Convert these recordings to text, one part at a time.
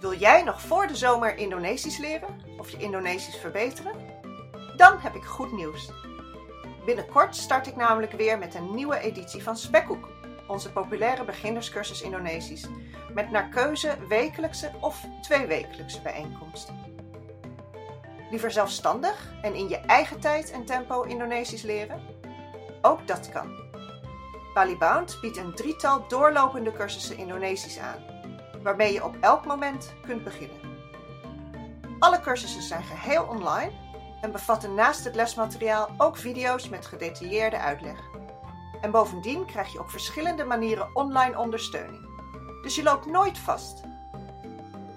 Wil jij nog voor de zomer Indonesisch leren of je Indonesisch verbeteren? Dan heb ik goed nieuws. Binnenkort start ik namelijk weer met een nieuwe editie van Spekhoek, onze populaire beginnerscursus Indonesisch, met naar keuze wekelijkse of tweewekelijkse bijeenkomsten. Liever zelfstandig en in je eigen tijd en tempo Indonesisch leren? Ook dat kan. Balibound biedt een drietal doorlopende cursussen Indonesisch aan, waarmee je op elk moment kunt beginnen. Alle cursussen zijn geheel online en bevatten naast het lesmateriaal ook video's met gedetailleerde uitleg. En bovendien krijg je op verschillende manieren online ondersteuning. Dus je loopt nooit vast.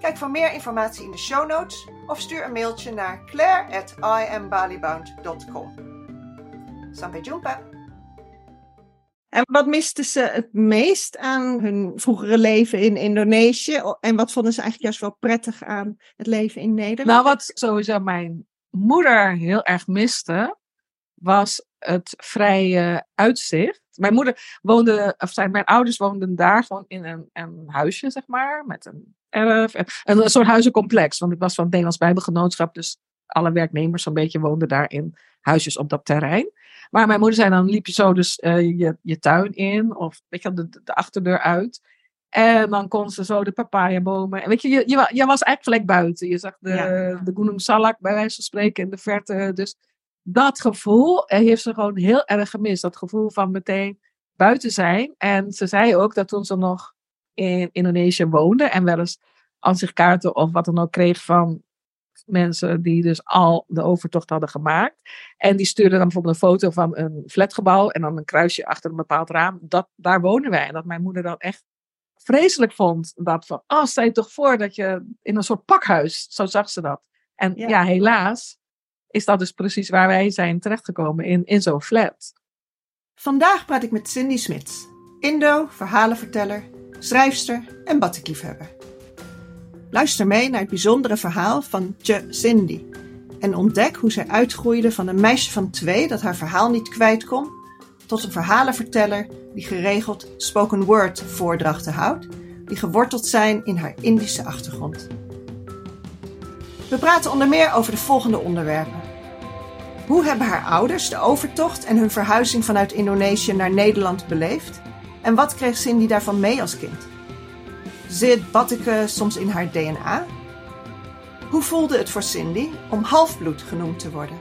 Kijk voor meer informatie in de show notes of stuur een mailtje naar claire@iambalibound.com. Sampai jumpa! En wat misten ze het meest aan hun vroegere leven in Indonesië? En wat vonden ze eigenlijk juist wel prettig aan het leven in Nederland? Nou, wat sowieso mijn moeder heel erg miste, was het vrije uitzicht. Mijn moeder woonde, of zijn, mijn ouders woonden daar gewoon in een, een huisje, zeg maar, met een erf. En, een soort huizencomplex, want ik was van het Nederlands Bijbelgenootschap, dus alle werknemers zo'n beetje woonden daar in huisjes op dat terrein. Maar mijn moeder zei dan, liep je zo dus uh, je, je tuin in, of weet je, de, de achterdeur uit. En dan kon ze zo de papayabomen. En weet je, je, je, je was eigenlijk gelijk buiten. Je zag de, ja. de Gunung Salak bij wijze van spreken in de verte. Dus dat gevoel heeft ze gewoon heel erg gemist. Dat gevoel van meteen buiten zijn. En ze zei ook dat toen ze nog in Indonesië woonde en wel eens ansichtkaarten of wat dan ook kreeg van mensen die dus al de overtocht hadden gemaakt. En die stuurden dan bijvoorbeeld een foto van een flatgebouw en dan een kruisje achter een bepaald raam. Dat, daar wonen wij. En dat mijn moeder dan echt vreselijk vond. Dat van, oh, stel je toch voor dat je in een soort pakhuis, zo zag ze dat. En ja, ja helaas is dat dus precies waar wij zijn terechtgekomen, in, in zo'n flat. Vandaag praat ik met Cindy Smits, Indo, verhalenverteller, schrijfster en batikliefhebber. Luister mee naar het bijzondere verhaal van Tje Cindy en ontdek hoe zij uitgroeide van een meisje van twee dat haar verhaal niet kwijt kon, tot een verhalenverteller die geregeld spoken word voordrachten houdt, die geworteld zijn in haar Indische achtergrond. We praten onder meer over de volgende onderwerpen. Hoe hebben haar ouders de overtocht en hun verhuizing vanuit Indonesië naar Nederland beleefd? En wat kreeg Cindy daarvan mee als kind? Zit Batteke soms in haar DNA? Hoe voelde het voor Cindy om halfbloed genoemd te worden?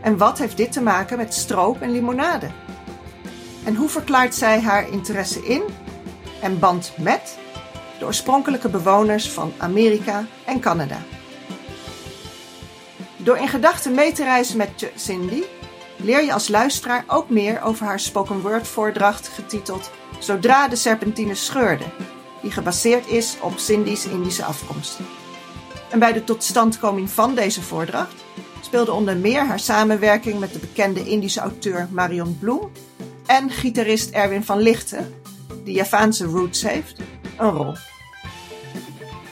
En wat heeft dit te maken met stroop en limonade? En hoe verklaart zij haar interesse in en band met de oorspronkelijke bewoners van Amerika en Canada? Door in gedachten mee te reizen met Cindy, leer je als luisteraar ook meer over haar spoken word voordracht getiteld Zodra de serpentine scheurde, die gebaseerd is op Cindy's Indische afkomst. En bij de totstandkoming van deze voordracht speelde onder meer haar samenwerking met de bekende Indische auteur Marion Bloem en gitarist Erwin van Lichten, die Javaanse roots heeft, een rol.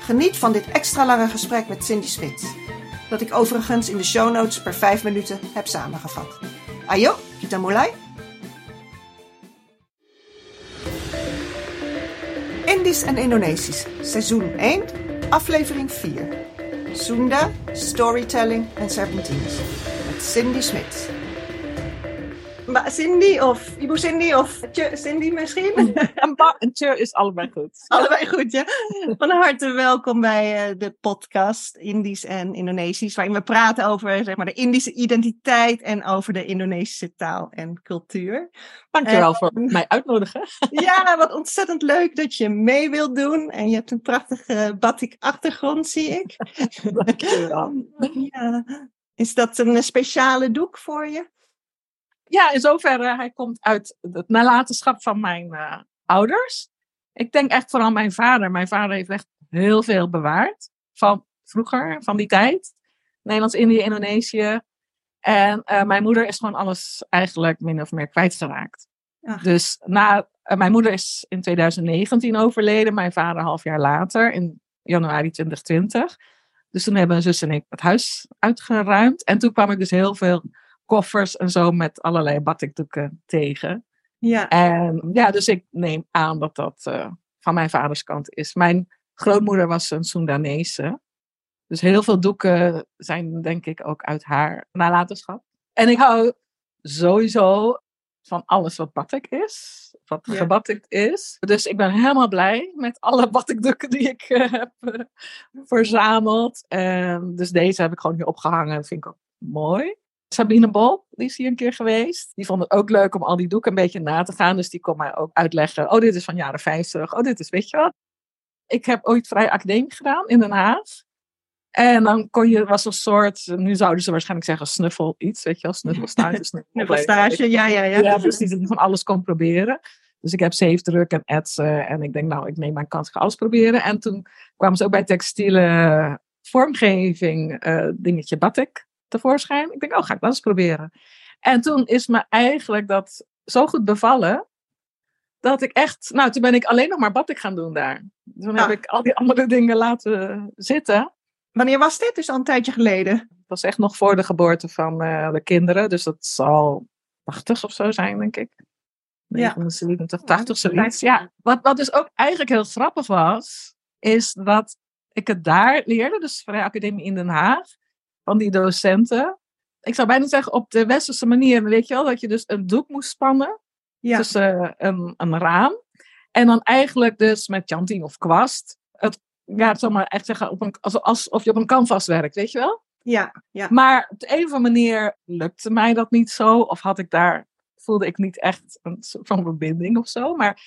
Geniet van dit extra lange gesprek met Cindy Smit, dat ik overigens in de show notes per 5 minuten heb samengevat. Ayo, kita mulai! En Indonesisch, seizoen 1, aflevering 4. Sunda, storytelling en serpentines. Met Cindy Smit. Mbak Cindy of Ibu Cindy of Cindy misschien? Een ba en Tje is allebei goed. Allebei goed, ja. Van harte welkom bij uh, de podcast Indisch en Indonesisch, waarin we praten over zeg maar, de Indische identiteit en over de Indonesische taal en cultuur. Dankjewel uh, voor mij uitnodigen. Ja, wat ontzettend leuk dat je mee wilt doen. En je hebt een prachtige batik achtergrond, zie ik. Dankjewel. Ja. Is dat een speciale doek voor je? Ja, in zoverre, hij komt uit het nalatenschap van mijn uh, ouders. Ik denk echt vooral mijn vader. Mijn vader heeft echt heel veel bewaard van vroeger, van die tijd. Nederlands, Indië, Indonesië. En uh, mijn moeder is gewoon alles eigenlijk min of meer kwijtgeraakt. Dus na, uh, mijn moeder is in 2019 overleden, mijn vader een half jaar later, in januari 2020. Dus toen hebben mijn zus en ik het huis uitgeruimd. En toen kwam ik dus heel veel koffers en zo met allerlei batikdoeken tegen. Ja. En ja, dus ik neem aan dat dat uh, van mijn vaders kant is. Mijn grootmoeder was een Soendanese. Dus heel veel doeken zijn denk ik ook uit haar nalatenschap. En ik hou sowieso van alles wat batik is. Wat Ja. gebatikt is. Dus ik ben helemaal blij met alle batikdoeken die ik eh, heb eh, verzameld. En dus deze heb ik gewoon hier opgehangen. Dat vind ik ook mooi. Sabine Bol, die is hier een keer geweest. Die vond het ook leuk om al die doeken een beetje na te gaan. Dus die kon mij ook uitleggen. Oh, dit is van jaren 50. Oh, dit is, weet je wat? Ik heb ooit vrij academie gedaan in Den Haag. En dan kon je, was een soort, nu zouden ze waarschijnlijk zeggen snuffel iets, weet je wel, snuffelstage. Snuffelstage, ja, ja, ja. Ja, precies, dat ik van alles kon proberen. Dus ik heb zeefdruk en etsen en ik denk, nou, ik neem mijn kans, ik ga alles proberen. En toen kwamen ze ook bij textiele vormgeving, eh, dingetje batik tevoorschijn. Ik denk, oh, ga ik dat eens proberen. En toen is me eigenlijk dat zo goed bevallen, dat ik echt, nou, toen ben ik alleen nog maar batik gaan doen daar. Toen heb Ah. ik al die andere dingen laten zitten. Wanneer was dit? Dus al een tijdje geleden. Het was echt nog voor de geboorte van eh, de kinderen. Dus dat zal 80 of zo zijn, denk ik. Ja. 79, 80 zoiets. Ja, wat, wat dus ook eigenlijk heel grappig was, is dat ik het daar leerde, dus Vrije Academie in Den Haag, van die docenten. Ik zou bijna zeggen op de westerse manier, weet je wel, dat je dus een doek moest spannen Ja. tussen eh, een, een raam. En dan eigenlijk dus met chanting of kwast, het, ja, het zal maar echt zeggen, op een, als, alsof je op een canvas werkt, weet je wel? ja, ja. Maar op de een of andere manier lukte mij dat niet zo. Of had ik daar, voelde ik niet echt een soort van verbinding of zo. Maar,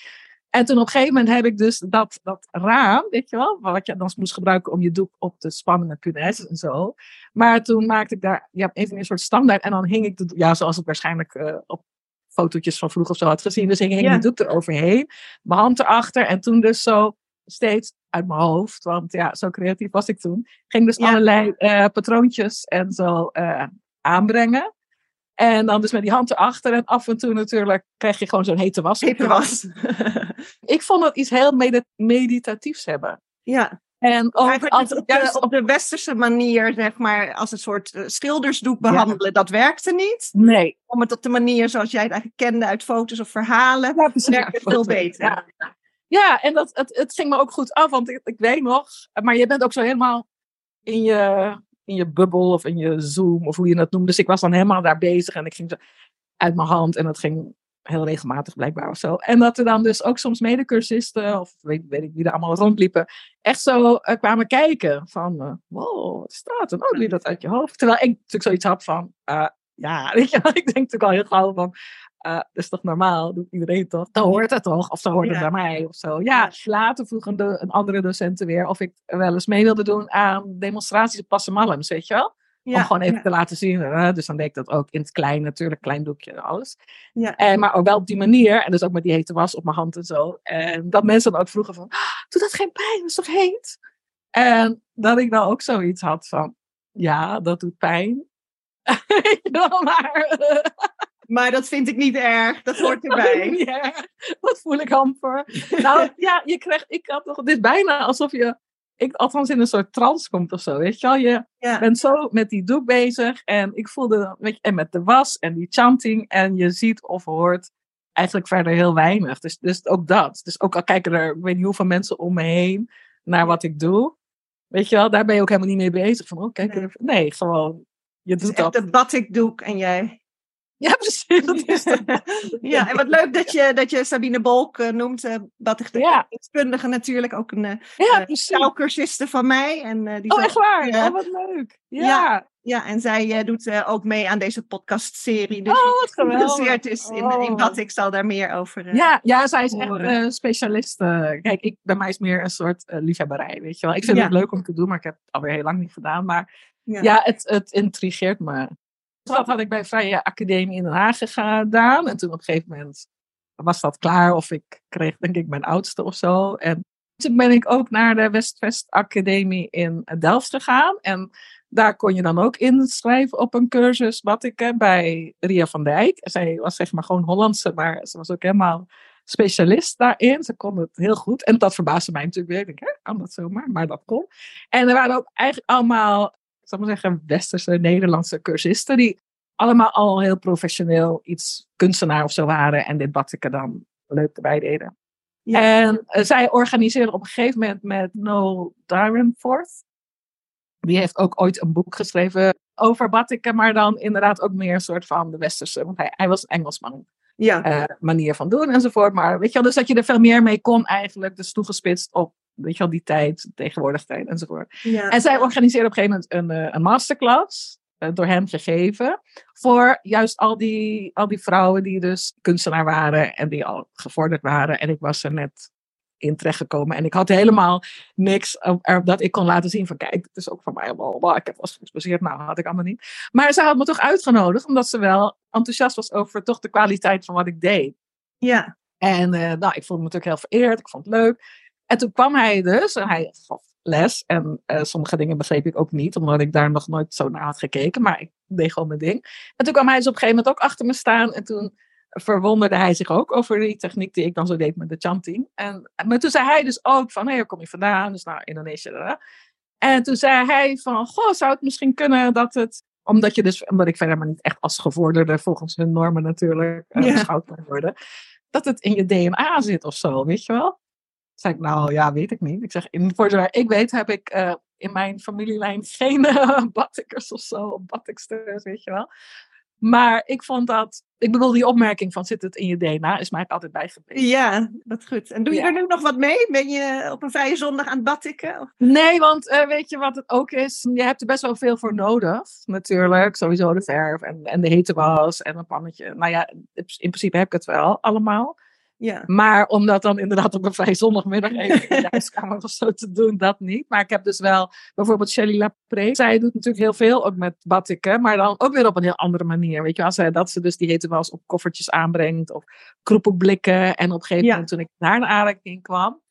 en toen op een gegeven moment heb ik dus dat, dat raam, weet je wel, wat je dan moest gebruiken om je doek op te spannen met punaises en zo. Maar toen maakte ik daar, ja, even een soort standaard. En dan hing ik, de, ja, zoals ik waarschijnlijk eh, op fotootjes van vroeger of zo had gezien. Dus ik hing Ja. de doek eroverheen, mijn hand erachter. En toen dus zo steeds uit mijn hoofd, want ja, zo creatief was ik toen. Ging dus Ja. allerlei eh, patroontjes en zo eh, aanbrengen. En dan dus met die hand erachter. En af en toe natuurlijk krijg je gewoon zo'n hete was. Hete was. Ik vond het iets heel medi- meditatiefs hebben. ja. En ook Eigenlijk als het op, juist de, op de westerse manier, zeg maar, als een soort eh, schildersdoek behandelen, dat werkte niet. Nee. Om het op de manier zoals jij het eigenlijk kende uit foto's of verhalen, Ja, precies. werkt het veel beter. Ja, ja en dat, het, het ging me ook goed af. Want ik, ik weet nog, maar je bent ook zo helemaal in je, in je bubbel of in je Zoom of hoe je dat noemt. Dus ik was dan helemaal daar bezig en ik ging zo uit mijn hand en dat ging heel regelmatig blijkbaar of zo. En dat er dan dus ook soms medecursisten of weet, weet ik wie er allemaal rondliepen, echt zo eh, kwamen kijken van, eh, wow, wat staat er? Oh, doe je dat uit je hoofd? Terwijl ik natuurlijk zoiets had van, eh, ja, weet je ik denk natuurlijk al heel gauw van, eh, dat is toch normaal, doet iedereen toch? Dan hoort het toch? Of dan hoort het Ja. bij mij of zo. Ja, later vroeg een, do- een andere docenten weer of ik wel eens mee wilde doen aan demonstraties op Passamallums, weet je wel? Ja, Om gewoon even ja, te laten zien. hè. Dus dan deed ik dat ook in het klein natuurlijk, klein doekje en alles. ja. En, maar ook wel op die manier. En dus ook met die hete was op mijn hand en zo. En dat mensen dan ook vroegen van, "Ah, doet dat geen pijn? Dat is toch heet? En dat ik dan ook zoiets had van, ja, dat doet pijn. Wel, maar eh, Maar dat vind ik niet erg, dat hoort erbij. ja, dat voel ik amper. Nou ja, je krijgt, ik had nog, het is bijna alsof je, ik althans in een soort trance komt of zo, weet je wel. Je Ja. bent zo met die doek bezig en ik voelde, weet je, en met de was en die chanting en je ziet of hoort eigenlijk verder heel weinig. Dus, dus ook dat. Dus ook al kijken er, ik weet niet hoeveel mensen om me heen naar wat ik doe. Weet je wel, daar ben je ook helemaal niet mee bezig. Van, oh, kijk, Nee. er- nee, gewoon, je Het doet echt dat. de batikdoek en jij. Ja, precies. Dat is ja, en wat leuk dat je, dat je Sabine Bolk eh, noemt, eh Ja. batikdeskundige natuurlijk, ook een eh Ja, taalcursiste van mij. En, eh, die Oh, echt waar? Oh, wat leuk. Ja. Ja. Ja, en zij doet ook mee aan deze podcastserie. Dus Oh, wat geweldig. geïnteresseerd is in, in Oh. batik, zal daar meer over. Ja, ja, zij is echt horen. een specialist. kijk, ik, bij mij is meer een soort liefhebberij, weet je wel. Ik vind Ja. het leuk om te doen, maar ik heb het alweer heel lang niet gedaan. Maar Ja. ja, het, het intrigeert me. Dat had ik bij Vrije Academie in Den Haag gedaan. En toen op een gegeven moment was dat klaar. Of ik kreeg denk ik mijn oudste of zo. En toen ben ik ook naar de West-West Academie in Delft gegaan. En daar kon je dan ook inschrijven op een cursus wat ik eh, bij Ria van Dijk. Zij was zeg maar gewoon Hollandse, maar ze was ook helemaal specialist daarin. Ze kon het heel goed. En dat verbaasde mij natuurlijk weer. Ik denk, hè, kan dat zomaar? Maar dat kon. En er waren ook eigenlijk allemaal, ik maar zeggen, westerse Nederlandse cursisten. Die allemaal al heel professioneel iets kunstenaar of zo waren. En dit batiken dan leuk erbij deden. Ja. En eh, zij organiseerde op een gegeven moment met Noel Dyrenforth. Die heeft ook ooit een boek geschreven over Batikken, maar dan inderdaad ook meer een soort van de westerse. Want hij, hij was een Engelsman. Ja. eh, manier van doen enzovoort. Maar weet je wel, dus dat je er veel meer mee kon eigenlijk. Dus toegespitst op, weet je wel, die tijd, tegenwoordig tijd enzovoort. ja. En zij organiseerde op een gegeven moment een, eh, een masterclass. eh, door hem gegeven. Voor juist al die, al die vrouwen die dus kunstenaar waren. En die al gevorderd waren. En ik was er net in terechtgekomen. En ik had helemaal niks dat ik kon laten zien van kijk, het is ook van mij. bla. Ik heb was gespecialiseerd. Nou, had ik allemaal niet. Maar ze had me toch uitgenodigd. Omdat ze wel enthousiast was over toch de kwaliteit van wat ik deed. ja. En eh, nou, ik voelde me natuurlijk heel vereerd. Ik vond het leuk. En toen kwam hij dus en hij gaf les. En eh, sommige dingen begreep ik ook niet, omdat ik daar nog nooit zo naar had gekeken. Maar ik deed gewoon mijn ding. En toen kwam hij dus op een gegeven moment ook achter me staan. En toen verwonderde hij zich ook over die techniek die ik dan zo deed met de chanting. En, maar toen zei hij dus ook van, hé, waar kom je vandaan? Dus nou, Indonesië. En toen zei hij van, goh, zou het misschien kunnen dat het... Omdat, je dus, omdat ik verder maar niet echt als gevorderde, volgens hun normen natuurlijk, Ja. beschouwd kan worden. Dat het in je DNA zit of zo, weet je wel? Zei ik, nou ja, weet ik niet. Ik zeg, in, voor zover ik weet heb ik eh, in mijn familielijn geen uh, of zo, of batiksters, weet je wel. Maar ik vond dat, ik bedoel, die opmerking van zit het in je DNA, is mij altijd bijgebleven. Ja, wat goed. En doe je Ja. er nu nog wat mee? Ben je op een vrije zondag aan het batikken? Nee, want eh, weet je wat het ook is? Je hebt er best wel veel voor nodig, natuurlijk. Sowieso de verf en, en de hete was en een pannetje. Nou ja, in principe heb ik het wel allemaal. Ja. Maar om dat dan inderdaad op een vrije zondagmiddag even in de huiskamer of zo te doen, dat niet. Maar ik heb dus wel bijvoorbeeld Shelly Lapré. Zij doet natuurlijk heel veel, ook met batikken. Maar dan ook weer op een heel andere manier. Weet je wel, zij, dat ze dus die hete was op koffertjes aanbrengt. Of kroepelblikken. En op een gegeven Ja. moment toen ik daar naar aanraking kwam.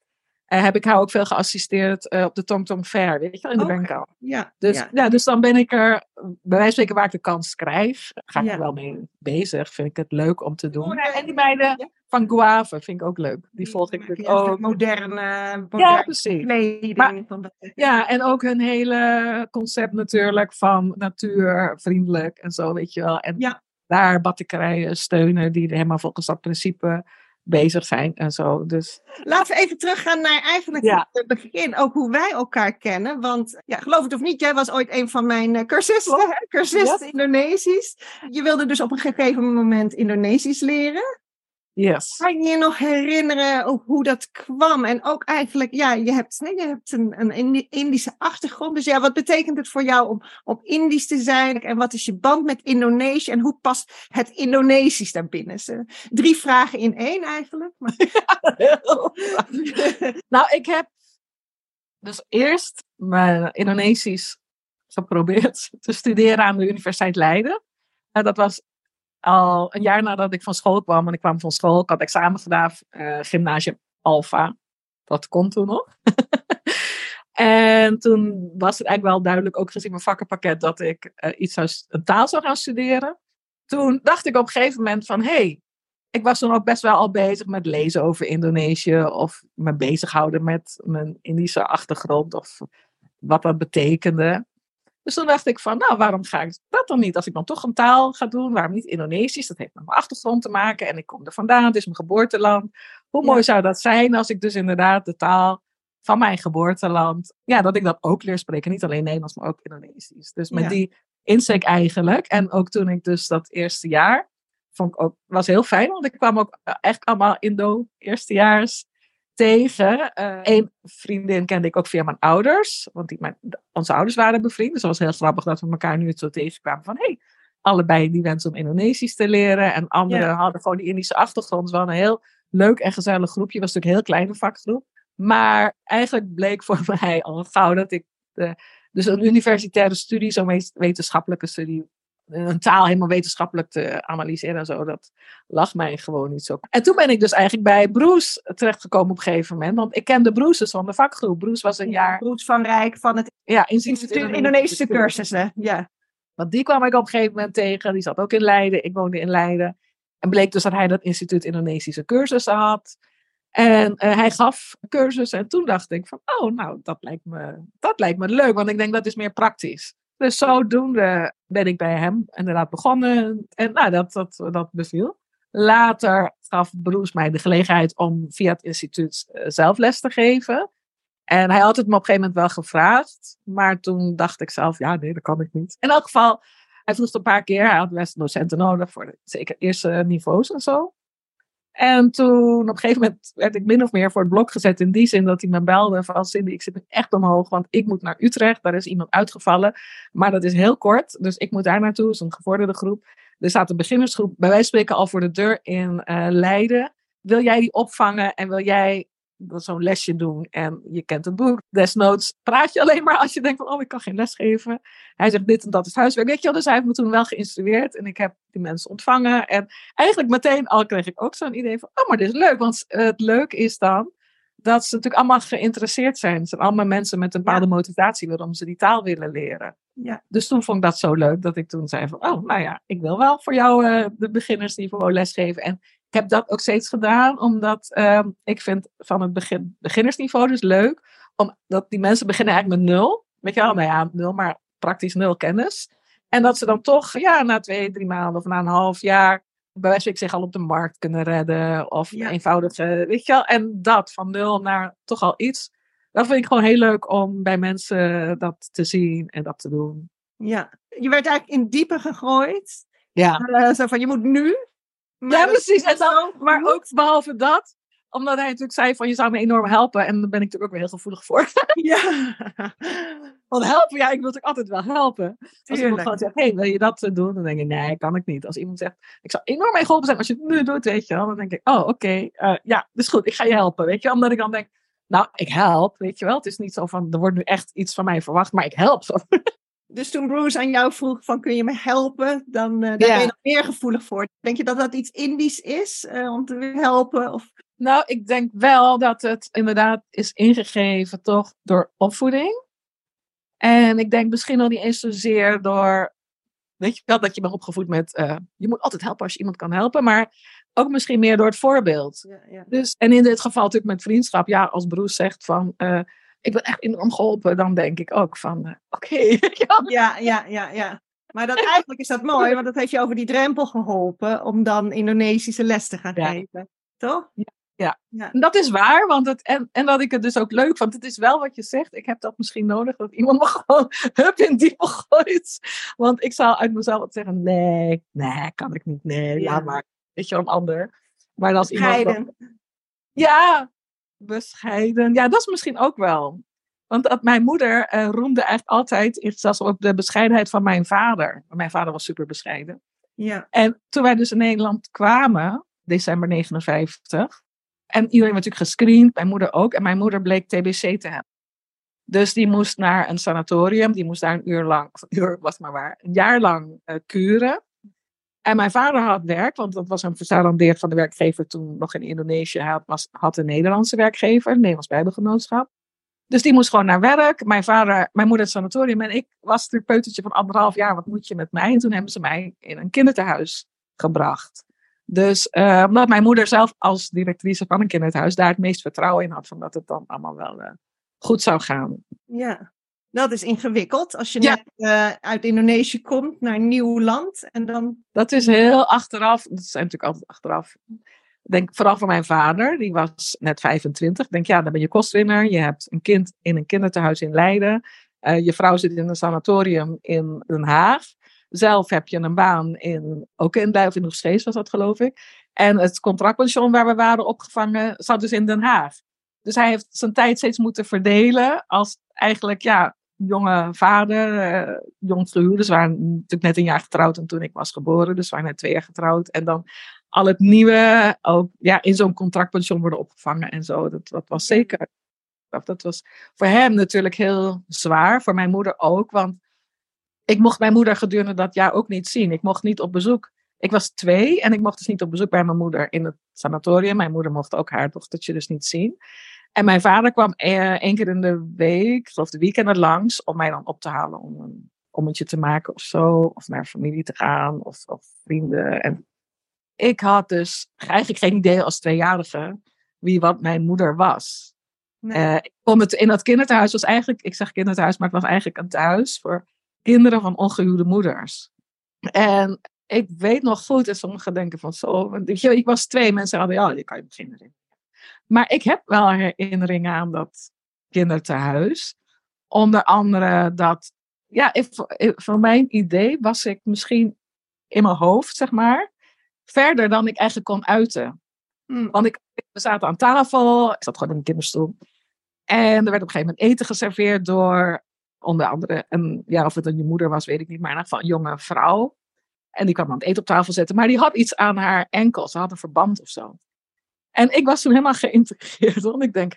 eh, heb ik haar ook veel geassisteerd eh, op de Tong Tong Fair, weet je wel, in de Oké. Bangkok. Ja. Dus, ja. ja. dus dan ben ik er, bij wijze van spreken, waar ik de kans krijg, ga ik Ja. er wel mee bezig. Vind ik het leuk om te doen. En die meiden. Van Guave vind ik ook leuk. Die volg ik Ja, natuurlijk stuk ook. Moderne, Ja, moderne precies. kleding. Maar- Ja, en ook hun hele concept natuurlijk van natuurvriendelijk en zo, weet je wel. En Ja. daar batikerijen steunen die helemaal volgens dat principe bezig zijn en zo. Dus Laten we even teruggaan naar eigenlijk Ja. het begin. Ook hoe wij elkaar kennen. Want ja, geloof het of niet, jij was ooit een van mijn eh, cursisten. hè? Cursisten Indonesisch. Je wilde dus op een gegeven moment Indonesisch leren. Yes. Kan je je nog herinneren ook hoe dat kwam? En ook eigenlijk, ja, je hebt, nee, je hebt een, een Indi- Indische achtergrond. Dus ja, wat betekent het voor jou om, om Indisch te zijn? En wat is je band met Indonesië? En hoe past het Indonesisch daarbinnen? Ze- Drie vragen in één eigenlijk. Maar, nou, ik heb dus eerst mijn Indonesisch geprobeerd te studeren aan de Universiteit Leiden. En dat was al een jaar nadat ik van school kwam. En ik kwam van school, ik had examen gedaan, eh, gymnasium Alpha. Dat kon toen nog. en toen was het eigenlijk wel duidelijk, ook gezien mijn vakkenpakket, dat ik eh, iets zou, een taal zou gaan studeren. Toen dacht ik op een gegeven moment van, hey, ik was toen ook best wel al bezig met lezen over Indonesië of me bezighouden met mijn Indische achtergrond of wat dat betekende. Dus toen dacht ik van, nou, waarom ga ik dat dan niet? Als ik dan toch een taal ga doen, waarom niet Indonesisch? Dat heeft met mijn achtergrond te maken en ik kom er vandaan, het is mijn geboorteland. Hoe Ja. mooi zou dat zijn als ik dus inderdaad de taal van mijn geboorteland, ja, dat ik dat ook leer spreken. Niet alleen Nederlands, maar ook Indonesisch. Dus met Ja. die insteek eigenlijk. En ook toen ik dus dat eerste jaar, vond ik ook, was heel fijn, want ik kwam ook echt allemaal Indo eerstejaars tegen. Eén vriendin kende ik ook via mijn ouders, want die, mijn, onze ouders waren bevriend. Dus het was heel grappig dat we elkaar nu zo tegenkwamen van, hey, allebei die wensen om Indonesisch te leren. En anderen Ja. hadden gewoon die Indische achtergrond. Het was wel een heel leuk en gezellig groepje. Het was natuurlijk een heel kleine vakgroep. Maar eigenlijk bleek voor mij al gauw dat ik de, dus een universitaire studie, zo'n wet- wetenschappelijke studie, een taal helemaal wetenschappelijk te analyseren en zo, dat lag mij gewoon niet zo. En toen ben ik dus eigenlijk bij Bruce terechtgekomen op een gegeven moment, want ik kende Bruce dus van de vakgroep. Bruce was een jaar, Roet van Rijk van het ja, Instituut Instituut Indonesische Cursussen. Ja. Want die kwam ik op een gegeven moment tegen. Die zat ook in Leiden. Ik woonde in Leiden. En bleek dus dat hij dat instituut Indonesische cursussen had. En eh, hij gaf cursussen. En toen dacht ik van, oh, nou, dat lijkt, me, dat lijkt me leuk. Want ik denk dat is meer praktisch. Dus zodoende ben ik bij hem inderdaad begonnen. En nou, dat, dat, dat beviel. Later gaf Bruce mij de gelegenheid om via het instituut eh, zelf les te geven. En hij had het me op een gegeven moment wel gevraagd. Maar toen dacht ik zelf, ja, nee, dat kan ik niet. In elk geval, hij vroeg het een paar keer. Hij had best docenten nodig voor zeker eerste niveaus en zo. En toen op een gegeven moment werd ik min of meer voor het blok gezet. In die zin dat hij me belde van Cindy, ik zit echt omhoog. Want ik moet naar Utrecht. Daar is iemand uitgevallen. Maar dat is heel kort. Dus ik moet daar naartoe. Het is een gevorderde groep. Er staat een beginnersgroep bij van spreken al voor de deur in uh, Leiden. Wil jij die opvangen en wil jij zo'n lesje doen. En je kent het boek. Desnoods praat je alleen maar als je denkt van, oh, ik kan geen les geven. Hij zegt, dit en dat is huiswerk. Weet je wel, dus hij heeft me toen wel geïnstrueerd. En ik heb die mensen ontvangen. En eigenlijk meteen al kreeg ik ook zo'n idee van, oh, maar dit is leuk. Want het leuke is dan dat ze natuurlijk allemaal geïnteresseerd zijn. Het zijn allemaal mensen met een bepaalde motivatie waarom ze die taal willen leren. Ja. Dus toen vond ik dat zo leuk dat ik toen zei van, oh, nou ja, ik wil wel voor jou uh, de beginnersniveau lesgeven. En ik heb dat ook steeds gedaan, omdat uh, ik vind van het begin, beginnersniveau dus leuk. Omdat die mensen beginnen eigenlijk met nul. Weet je wel, nou ja, nul, maar praktisch nul kennis. En dat ze dan toch, ja, na twee, drie maanden of na een half jaar, bij wijze van zich al op de markt kunnen redden. Of ja. eenvoudige, weet je wel. En dat, van nul naar toch al iets. Dat vind ik gewoon heel leuk om bij mensen dat te zien en dat te doen. Ja, je werd eigenlijk in diepe gegooid. Ja. Uh, zo van, je moet nu ja, precies. En dan, maar ook behalve dat, omdat hij natuurlijk zei van je zou me enorm helpen. En daar ben ik natuurlijk ook weer heel gevoelig voor. Ja. Want helpen, ja, ik wil natuurlijk altijd wel helpen. Als iemand gewoon zegt, hey, wil je dat doen? Dan denk ik, nee, kan ik niet. Als iemand zegt, ik zou enorm mee geholpen zijn als je het nu doet, weet je wel. Dan denk ik, oh, oké, okay, uh, ja, dus goed, ik ga je helpen, weet je Omdat ik dan denk, nou, ik help, weet je wel. Het is niet zo van, er wordt nu echt iets van mij verwacht, maar ik help. Dus toen Bruce aan jou vroeg van kun je me helpen, dan uh, daar ben je nog meer gevoelig voor. Denk je dat dat iets Indisch is uh, om te helpen? Of... Nou, ik denk wel dat het inderdaad is ingegeven toch door opvoeding. En ik denk misschien nog niet eens zozeer door, weet je wel, dat je bent opgevoed met, uh, je moet altijd helpen als je iemand kan helpen, maar ook misschien meer door het voorbeeld. Ja, ja. Dus, en in dit geval natuurlijk met vriendschap, ja, als Bruce zegt van, ik ben echt enorm geholpen, dan denk ik ook van, uh, oké. ja, ja, ja, ja. Maar dat, eigenlijk is dat mooi, want dat heeft je over die drempel geholpen om dan Indonesische les te gaan geven. Toch? Ja. Ja. ja. dat is waar, want het, en, en dat ik het dus ook leuk vond. Het is wel wat je zegt. Ik heb dat misschien nodig, dat iemand me gewoon hup in diepe gooit. Want ik zou uit mezelf zeggen, nee, nee, kan ik niet. Nee, ja. laat maar. Weet je, een ander. Maar als iemand... ja, bescheiden. Ja, dat is misschien ook wel. Want dat mijn moeder uh, roemde eigenlijk altijd, zelfs op de bescheidenheid van mijn vader. Mijn vader was super bescheiden. Ja. En toen wij dus in Nederland kwamen, december 59, en iedereen werd natuurlijk gescreend, mijn moeder ook, en mijn moeder bleek TBC te hebben. Dus die moest naar een sanatorium, die moest daar een uur lang, of een uur was maar waar, een jaar lang uh, kuren. En mijn vader had werk, want dat was een verzalandeerd van de werkgever toen nog in Indonesië. Hij had, had een Nederlandse werkgever, een Nederlands Bijbelgenootschap. Dus die moest gewoon naar werk. Mijn vader, mijn moeder het sanatorium en ik was natuurlijk peutertje van anderhalf jaar. Wat moet je met mij? En toen hebben ze mij in een kinderthuis gebracht. Dus uh, omdat mijn moeder zelf als directrice van een kinderthuis daar het meest vertrouwen in had. Van dat het dan allemaal wel uh, goed zou gaan. Ja. Dat is ingewikkeld als je net uh, uit Indonesië komt naar een nieuw land. En dan... Dat is heel achteraf. Dat zijn natuurlijk altijd achteraf. Ik denk vooral voor mijn vader, die was net 25. Ik denk, ja, dan ben je kostwinner. Je hebt een kind in een kinderthuis in Leiden. Uh, je vrouw zit in een sanatorium in Den Haag. Zelf heb je een baan in, ook in Leiden, of in Steeds was dat geloof ik. En het contractpension waar we waren opgevangen zat dus in Den Haag. Dus hij heeft zijn tijd steeds moeten verdelen als eigenlijk ja, jonge vader, uh, jong. Dus waren natuurlijk net een jaar getrouwd en toen ik was geboren. Dus we waren net twee jaar getrouwd. En dan al het nieuwe ook ja, in zo'n contractpension worden opgevangen en zo. Dat, dat was zeker. Dat was voor hem natuurlijk heel zwaar. Voor mijn moeder ook. Want ik mocht mijn moeder gedurende dat jaar ook niet zien. Ik mocht niet op bezoek. Ik was twee en ik mocht dus niet op bezoek bij mijn moeder in het sanatorium. Mijn moeder mocht ook haar dochtertje dus niet zien. En mijn vader kwam uh, één keer in de week, of de weekenden langs, om mij dan op te halen om een ommetje te maken of zo. Of naar familie te gaan of, of vrienden. En ik had dus eigenlijk geen idee als tweejarige wie wat mijn moeder was. Nee. Uh, ik kom het, in dat kinderthuis was eigenlijk, ik zeg kinderthuis, maar het was eigenlijk een thuis voor kinderen van ongehuwde moeders. En ik weet nog goed, en sommigen denken van zo, want je, ik was twee, mensen hadden, ja, die kan je herinneren. Maar ik heb wel herinneringen aan dat kinderthuis. Onder andere dat, ja, if, if, voor mijn idee was ik misschien in mijn hoofd, zeg maar, verder dan ik eigenlijk kon uiten. Mm. Want ik, we zaten aan tafel, ik zat gewoon in een kinderstoel. En er werd op een gegeven moment eten geserveerd door onder andere, een, ja, of het een je moeder was, weet ik niet, maar een jonge vrouw. En die kwam dan het eten op tafel zetten, maar die had iets aan haar enkel. Ze had een verband of zo. En ik was toen helemaal geïntegreerd, want ik denk,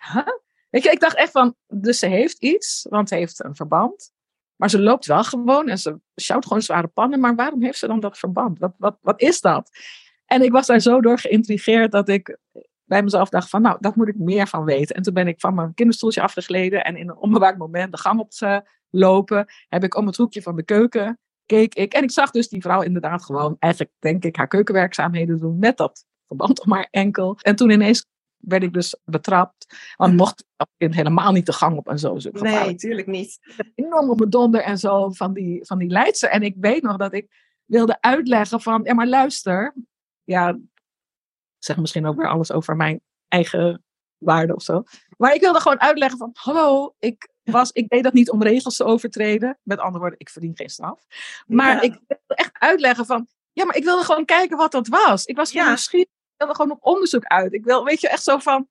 ik dacht echt van, dus ze heeft iets, want ze heeft een verband. Maar ze loopt wel gewoon en ze sjouwt gewoon zware pannen. Maar waarom heeft ze dan dat verband? Wat, wat, wat is dat? En ik was daar zo door geïntrigeerd dat ik bij mezelf dacht van, nou, dat moet ik meer van weten. En toen ben ik van mijn kinderstoeltje afgegleden en in een onbewaakt moment de gang op te lopen, heb ik om het hoekje van de keuken, keek ik. En ik zag dus die vrouw inderdaad gewoon, eigenlijk denk ik, haar keukenwerkzaamheden doen met dat verband om haar enkel. En toen ineens werd ik dus betrapt. Want mocht kind helemaal niet de gang op en zo. zo Nee, natuurlijk niet. Enorm op mijn donder en zo van die, van die leidster. En ik weet nog dat ik wilde uitleggen van, ja maar luister. Ja, ik zeg misschien ook weer alles over mijn eigen waarde of zo. Maar ik wilde gewoon uitleggen van, hallo, ik, was, ik deed dat niet om regels te overtreden. Met andere woorden, ik verdien geen straf. Maar Ja. ik wilde echt uitleggen van, ja, maar ik wilde gewoon kijken wat dat was. Ik was gewoon Ja. nieuwsgierig. Ik wilde gewoon op onderzoek uit. Ik wil, weet je, echt zo van,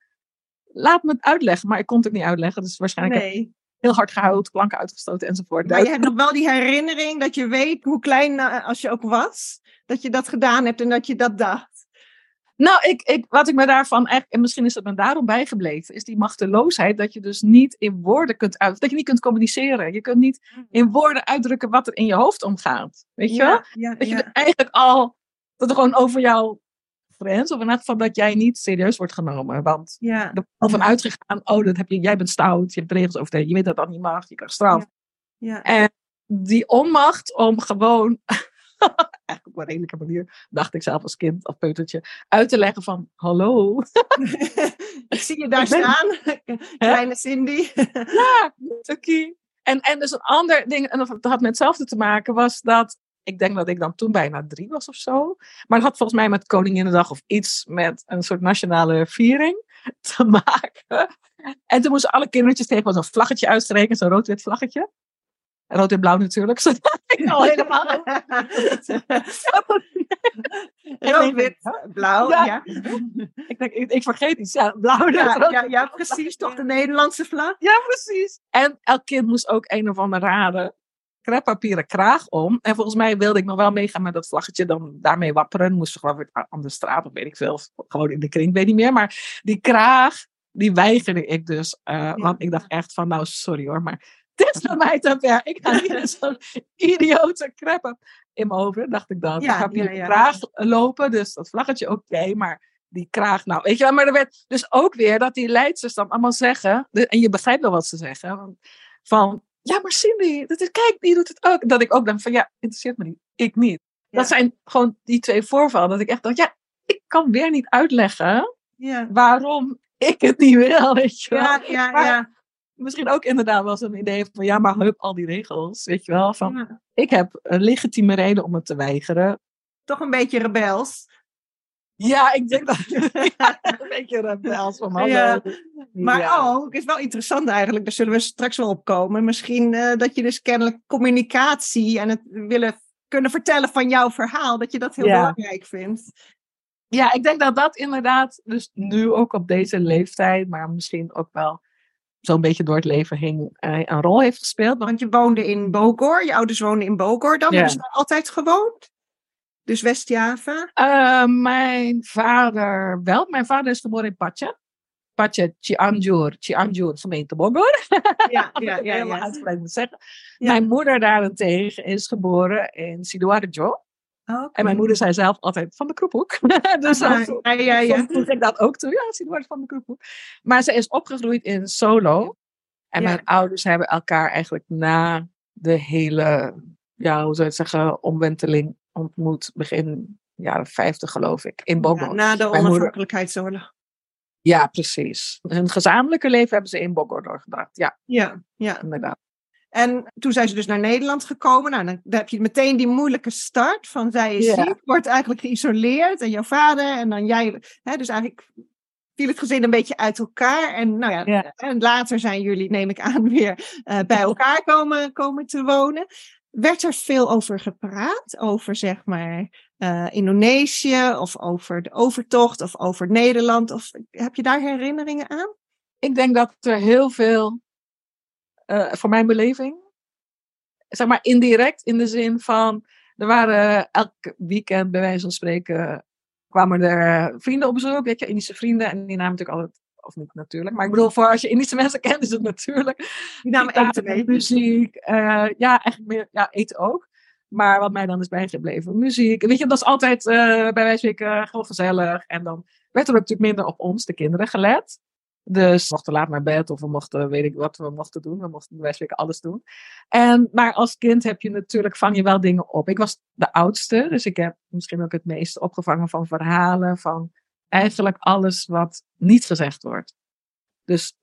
laat me het uitleggen. Maar ik kon het ook niet uitleggen. Dus waarschijnlijk heb ik Nee. heel hard gehuild, klanken uitgestoten enzovoort. Maar je hebt nog wel die herinnering dat je weet hoe klein eh, als je ook was, dat je dat gedaan hebt en dat je dat dacht. Nou, ik, ik, wat ik me daarvan eigenlijk, en misschien is het me daarom bijgebleven, is die machteloosheid dat je dus niet in woorden kunt uit, dat je niet kunt communiceren. Je kunt niet in woorden uitdrukken wat er in je hoofd omgaat. Weet je wel? Ja, Dat je ja. eigenlijk al, dat er gewoon over jouw grens, of in elk geval dat jij niet serieus wordt genomen. Want ja. er wordt al van uitgegaan, oh, dat heb je, jij bent stout, je hebt de regels overtreden, je weet dat dat niet mag, je krijgt straf. ja. En die onmacht om gewoon, eigenlijk op een redelijke manier, dacht ik zelf als kind, als peutertje, uit te leggen van, hallo, Ik zie je daar ben- staan, kleine Cindy. ja, Tucky. En, en dus een ander ding, en dat had met hetzelfde te maken, was dat, ik denk dat ik dan toen bijna drie was of zo, maar het had volgens mij met Koninginnedag of iets met een soort nationale viering te maken. En toen moesten alle kindertjes tegen zo'n vlaggetje uitgerekend, zo'n rood-wit vlaggetje. Rood en blauw natuurlijk, zodat ik al helemaal... Rood, wit, blauw. Ja. Ja. ik, denk, ik, ik vergeet iets, ja, blauw. Ja, rood. ja, ja, precies. Toch de Nederlandse vlag? Ja, precies. En elk kind moest ook een of andere rare kreppapieren kraag om. En volgens mij wilde ik nog wel meegaan met dat vlaggetje, dan daarmee wapperen. Moesten gewoon weer aan de straat, of weet ik veel, gewoon in de kring, weet niet meer. Maar die kraag, die weigerde ik dus. eh, Want ik dacht echt van, nou sorry hoor, maar dit is voor mij te ver. Ik ga niet in zo'n idiote kreppen in mijn hoofd, dacht ik dan. Ja, ik ga ja, ja. kraag lopen, dus dat vlaggetje oké, maar die kraag, nou, weet je wel, maar er werd dus ook weer dat die leidsters dan allemaal zeggen, en je begrijpt wel wat ze zeggen, van, ja, maar Cindy, dat is, kijk, die doet het ook. Dat ik ook denk van, ja, interesseert me niet, ik niet. Ja. Dat zijn gewoon die twee voorvallen, dat ik echt dacht, ja, ik kan weer niet uitleggen Ja, waarom ik het niet wil, weet je wel. ja, ja. Maar- ja. Misschien ook inderdaad wel zo'n idee van, ja, maar hup, al die regels, weet je wel, van, Ja. ik heb een legitieme reden om het te weigeren. Toch een beetje rebels. Ja, ik denk dat ja, een beetje rebels van hallo. Ja. Maar Ja. ook, is wel interessant eigenlijk, daar zullen we straks wel op komen. Misschien eh, dat je dus kennelijk communicatie en het willen kunnen vertellen van jouw verhaal, dat je dat heel Ja. belangrijk vindt. Ja, ik denk dat dat inderdaad, dus nu ook op deze leeftijd, maar misschien ook wel zo'n beetje door het leven heen, eh, een rol heeft gespeeld. Want je woonde in Bogor, je ouders woonden in Bogor dan, hebben ze daar altijd gewoond? Dus West-Java? eh, mijn vader wel, mijn vader is geboren in Pacha. Pacha, Cianjur, Cianjur, gemeente Bogor. Ja, ja, ja. ja. uitgebreid moet zeggen. Ja. Mijn moeder daarentegen is geboren in Sidoarjo. Oké. En mijn moeder zei zelf altijd van de kroephoek. dus Ja, dat- ja, ja, ja. Voeg ik dat ook toe. Ja, wordt van de kroephoek. Maar ze is opgegroeid in Solo. En Ja. mijn ouders hebben elkaar eigenlijk na de hele, ja, hoe zou je het zeggen, omwenteling ontmoet. Begin jaren 50 geloof ik, in Bogor. Ja, na de onafhankelijkheidsoorlog. Ja, precies. Hun gezamenlijke leven hebben ze in Bogor doorgebracht. Ja, Ja, ja. inderdaad. En toen zijn ze dus naar Nederland gekomen. Nou, dan, heb je meteen die moeilijke start van zij is Ja. ziek, wordt eigenlijk geïsoleerd. En jouw vader en dan jij. Hè, dus eigenlijk viel het gezin een beetje uit elkaar. En, nou ja, Ja. en later zijn jullie, neem ik aan, weer eh, bij elkaar komen, komen te wonen. Werd er veel over gepraat? Over zeg maar eh, Indonesië of over de overtocht of over Nederland? Of heb je daar herinneringen aan? Ik denk dat er heel veel, eh, voor mijn beleving, zeg maar indirect in de zin van, er waren elk weekend bij wijze van spreken, kwamen er vrienden op bezoek, weet je, Indische vrienden, en die namen natuurlijk altijd, of niet natuurlijk, maar ik bedoel, voor als je Indische mensen kent, is het natuurlijk. Die namen eten. Muziek, eh, ja, eigenlijk meer, ja, eten ook. Maar wat mij dan is bijgebleven, muziek. Weet je, dat is altijd eh, bij wijze van spreken gewoon gezellig. En dan werd er natuurlijk minder op ons, de kinderen, gelet. Dus we mochten laat naar bed of we mochten, weet ik wat we mochten doen. We mochten bij wijze van spreken alles doen. En, maar als kind heb je natuurlijk, vang je wel dingen op. Ik was de oudste, dus ik heb misschien ook het meeste opgevangen van verhalen. Van eigenlijk alles wat niet gezegd wordt. Dus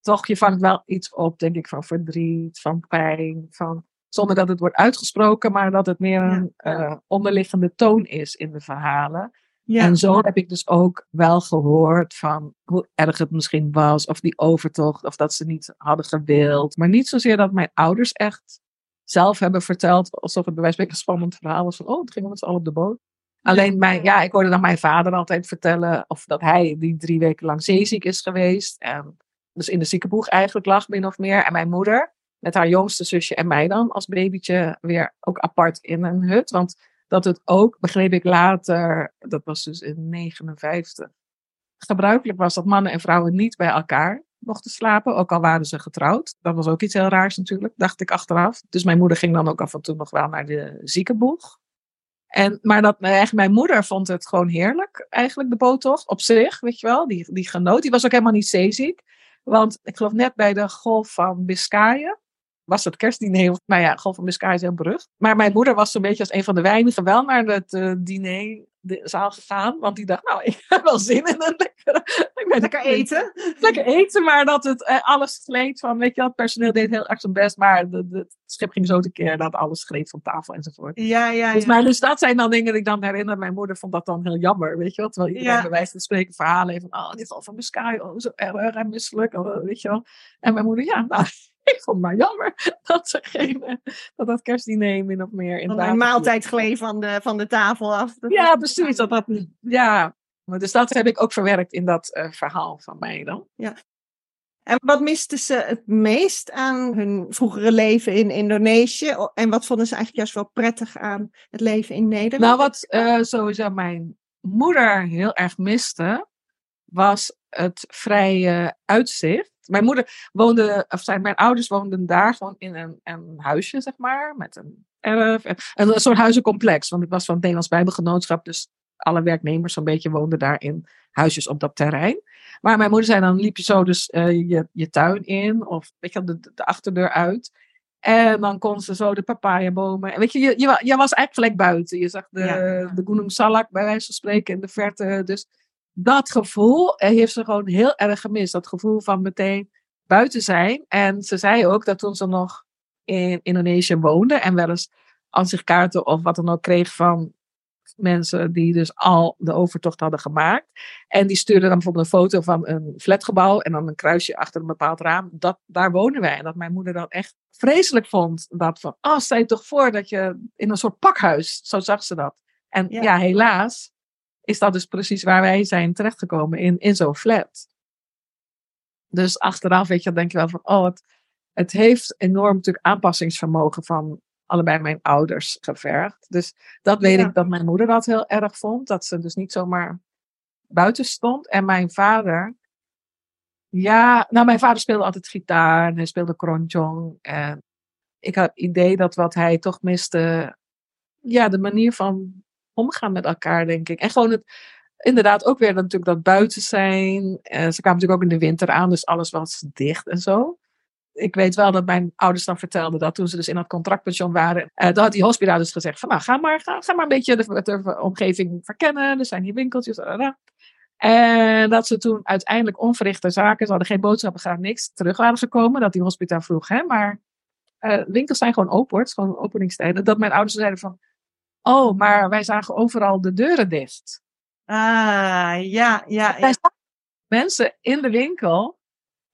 toch, je vangt wel iets op, denk ik, van verdriet, van pijn, van, zonder dat het wordt uitgesproken, maar dat het meer een eh, onderliggende toon is in de verhalen. Ja. En zo heb ik dus ook wel gehoord van hoe erg het misschien was, of die overtocht, of dat ze niet hadden gewild. Maar niet zozeer dat mijn ouders echt zelf hebben verteld, alsof het bij wijze van een spannend verhaal was van, oh, het ging met z'n allen op de boot. Alleen, mijn, ja, ik hoorde dan mijn vader altijd vertellen, of dat hij die drie weken lang zeeziek is geweest. En dus in de ziekenboeg eigenlijk lag, min of meer. En mijn moeder, met haar jongste zusje en mij dan, als babytje, weer ook apart in een hut. Want dat het ook, begreep ik later, dat was dus in 59, gebruikelijk was dat mannen en vrouwen niet bij elkaar mochten slapen, ook al waren ze getrouwd. Dat was ook iets heel raars natuurlijk, dacht ik achteraf. Dus mijn moeder ging dan ook af en toe nog wel naar de ziekenboeg. En, maar dat, eh, echt, mijn moeder vond het gewoon heerlijk, eigenlijk, de boottocht op zich, weet je wel. Die, die genoot, die was ook helemaal niet zeeziek. Want ik geloof net bij de Golf van Biscayen was het kerstdiner. Maar ja, Golf van Biscayen is heel berucht. Maar mijn moeder was zo'n beetje als een van de weinigen wel naar het eh, diner de zaal gegaan. Want die dacht, nou, ik heb wel zin in een lekkere... Lekker eten. Lekker eten, maar dat het eh, alles gleed van, weet je wel, het personeel deed heel erg zijn best. Maar de, de, het schip ging zo tekeer dat alles gleed van tafel enzovoort. Ja, ja, Dus, ja. maar, dus dat zijn dan dingen die ik dan herinner. Mijn moeder vond dat dan heel jammer, weet je wel. Terwijl iedereen Ja. bij wijze van spreken verhalen heeft van, oh, dit is al van Biscay, oh, zo erg en misselijk, oh, weet je wel. En mijn moeder, ja, nou, ik vond het maar jammer dat ze geen, eh, dat dat kerstdiner min of meer in viel. maaltijd gleed van de, van de tafel af. Dat Ja, precies. Dat dat, ja, dus dat heb ik ook verwerkt in dat eh, verhaal van mij dan. En wat misten ze het meest aan hun vroegere leven in Indonesië? En wat vonden ze eigenlijk juist wel prettig aan het leven in Nederland? Nou, wat eh, sowieso mijn moeder heel erg miste, was het vrije uitzicht. Mijn moeder woonde, of zijn, mijn ouders woonden daar gewoon in een, een huisje, zeg maar, met een erf. En, en een soort huizencomplex, want ik was van het Nederlands Bijbelgenootschap, dus alle werknemers zo'n beetje woonden daar in huisjes op dat terrein. Maar mijn moeder zei, dan liep je zo dus eh, je, je tuin in, of weet je, de, de achterdeur uit. En dan kon ze zo de papayabomen. En weet je, je, je, wa- je was eigenlijk gelijk buiten. Je zag de, Ja. de Gunung Salak bij wijze van spreken in de verte. Dus dat gevoel eh, heeft ze gewoon heel erg gemist. Dat gevoel van meteen buiten zijn. En ze zei ook dat toen ze nog in Indonesië woonde en wel eens ansichtkaarten of wat dan ook kreeg van mensen die dus al de overtocht hadden gemaakt. En die stuurden dan bijvoorbeeld een foto van een flatgebouw en dan een kruisje achter een bepaald raam. Dat, daar wonen wij. En dat mijn moeder dan echt vreselijk vond. Dat van, oh, stel je toch voor dat je in een soort pakhuis, zo zag ze dat. En Ja. ja, helaas is dat dus precies waar wij zijn terechtgekomen, in, in zo'n flat. Dus achteraf, weet je, dan denk je wel van, oh, het, het heeft enorm natuurlijk aanpassingsvermogen van allebei mijn ouders gevergd. Dus dat weet Ja. ik dat mijn moeder dat heel erg vond. Dat ze dus niet zomaar buiten stond. En mijn vader, ja, nou mijn vader speelde altijd gitaar en hij speelde kronjong. En ik had het idee dat wat hij toch miste, ja, de manier van omgaan met elkaar, denk ik. En gewoon het, inderdaad ook weer natuurlijk dat buiten zijn. Eh, ze kwamen natuurlijk ook in de winter aan, dus alles was dicht en zo. Ik weet wel dat mijn ouders dan vertelden dat toen ze dus in dat contractpension waren, dan had die hospita dus gezegd van nou, ga maar, ga, ga maar een beetje de, omgeving verkennen. Er zijn hier winkeltjes. En dat ze toen uiteindelijk onverrichte zaken, ze hadden geen boodschappen gedaan, niks, terug waren gekomen. Dat die hospita vroeg, hè, maar eh, winkels zijn gewoon open, hoor. Gewoon openingstijden. Dat mijn ouders zeiden van, oh, maar wij zagen overal de deuren dicht. Ah, ja, ja. Zagen mensen in de winkel,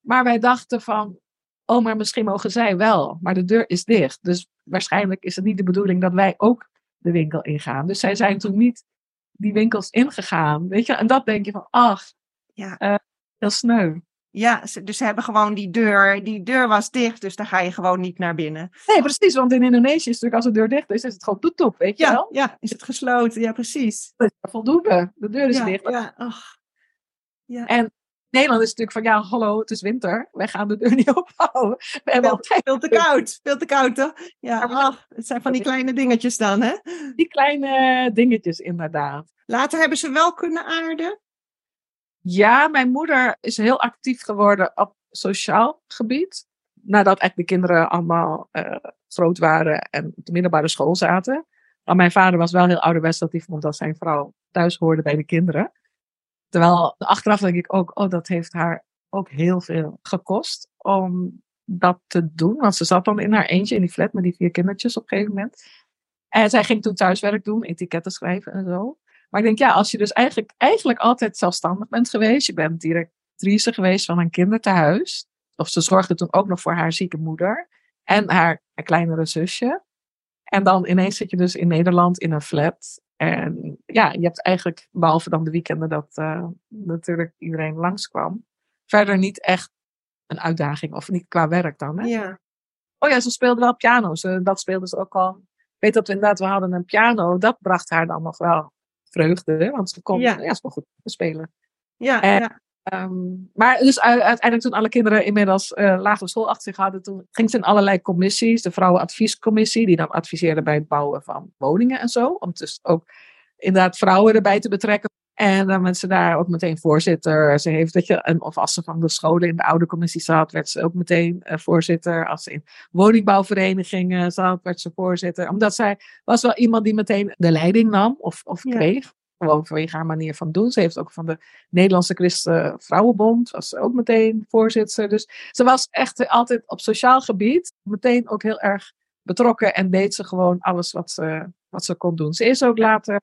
maar wij dachten van, oh, maar misschien mogen zij wel, maar de deur is dicht. Dus waarschijnlijk is het niet de bedoeling dat wij ook de winkel ingaan. Dus zij zijn toen niet die winkels ingegaan, weet je. En dat denk je van, ach, Ja. eh, heel sneu. Ja, dus ze hebben gewoon die deur, die deur was dicht, dus daar ga je gewoon niet naar binnen. Nee, precies, want in Indonesië is het natuurlijk als de deur dicht is, is het gewoon toetoep, weet je Ja, wel. ja, is het gesloten? Ja, precies. Dat is voldoende, de deur is ja, dicht. Ja, ach. ja. En Nederland is natuurlijk van, ja, hallo, het is winter, wij gaan de deur niet ophouden. We hebben altijd veel te koud, veel te koud, toch? Ja, ach, het zijn van die kleine dingetjes dan, hè? die kleine dingetjes inderdaad. Later hebben ze wel kunnen aarden. Ja, mijn moeder is heel actief geworden op sociaal gebied. Nadat eigenlijk de kinderen allemaal eh, groot waren en op de middelbare school zaten. Maar mijn vader was wel heel ouderwets dat hij vond dat zijn vrouw thuis hoorde bij de kinderen. Terwijl achteraf denk ik ook, oh, dat heeft haar ook heel veel gekost om dat te doen. Want ze zat dan in haar eentje in die flat met die vier kindertjes op een gegeven moment. En zij ging toen thuiswerk doen, etiketten schrijven en zo. Maar ik denk, ja, als je dus eigenlijk, eigenlijk altijd zelfstandig bent geweest, je bent directrice geweest van een kinderthuis, of ze zorgde toen ook nog voor haar zieke moeder en haar, haar kleinere zusje. En dan ineens zit je dus in Nederland in een flat. En ja, je hebt eigenlijk, behalve dan de weekenden dat eh, natuurlijk iedereen langskwam, verder niet echt een uitdaging, of niet qua werk dan. Hè? Ja. Oh ja, ze speelde wel piano. Ze, dat speelde ze ook al. Ik weet dat we inderdaad, we hadden een piano. Dat bracht haar dan nog wel vreugde. Want ze kon, Ja. ja. ze kon goed spelen. Ja, En- ja. Ehm, maar dus uiteindelijk toen alle kinderen inmiddels eh lagere school achter zich hadden, toen ging ze in allerlei commissies. De vrouwenadviescommissie, die dan adviseerde bij het bouwen van woningen en zo. Om dus ook inderdaad vrouwen erbij te betrekken. En dan werd ze daar ook meteen voorzitter. Ze heeft, dat je, of als ze van de scholen in de oude commissie zat, werd ze ook meteen eh, voorzitter. Als ze in woningbouwverenigingen zat, werd ze voorzitter. Omdat zij was wel iemand die meteen de leiding nam of, of Ja. kreeg. Gewoon vanwege haar manier van doen. Ze heeft ook van de Nederlandse Christen Vrouwenbond, was ze ook meteen voorzitter. Dus ze was echt altijd op sociaal gebied meteen ook heel erg betrokken en deed ze gewoon alles wat ze, wat ze kon doen. Ze is ook later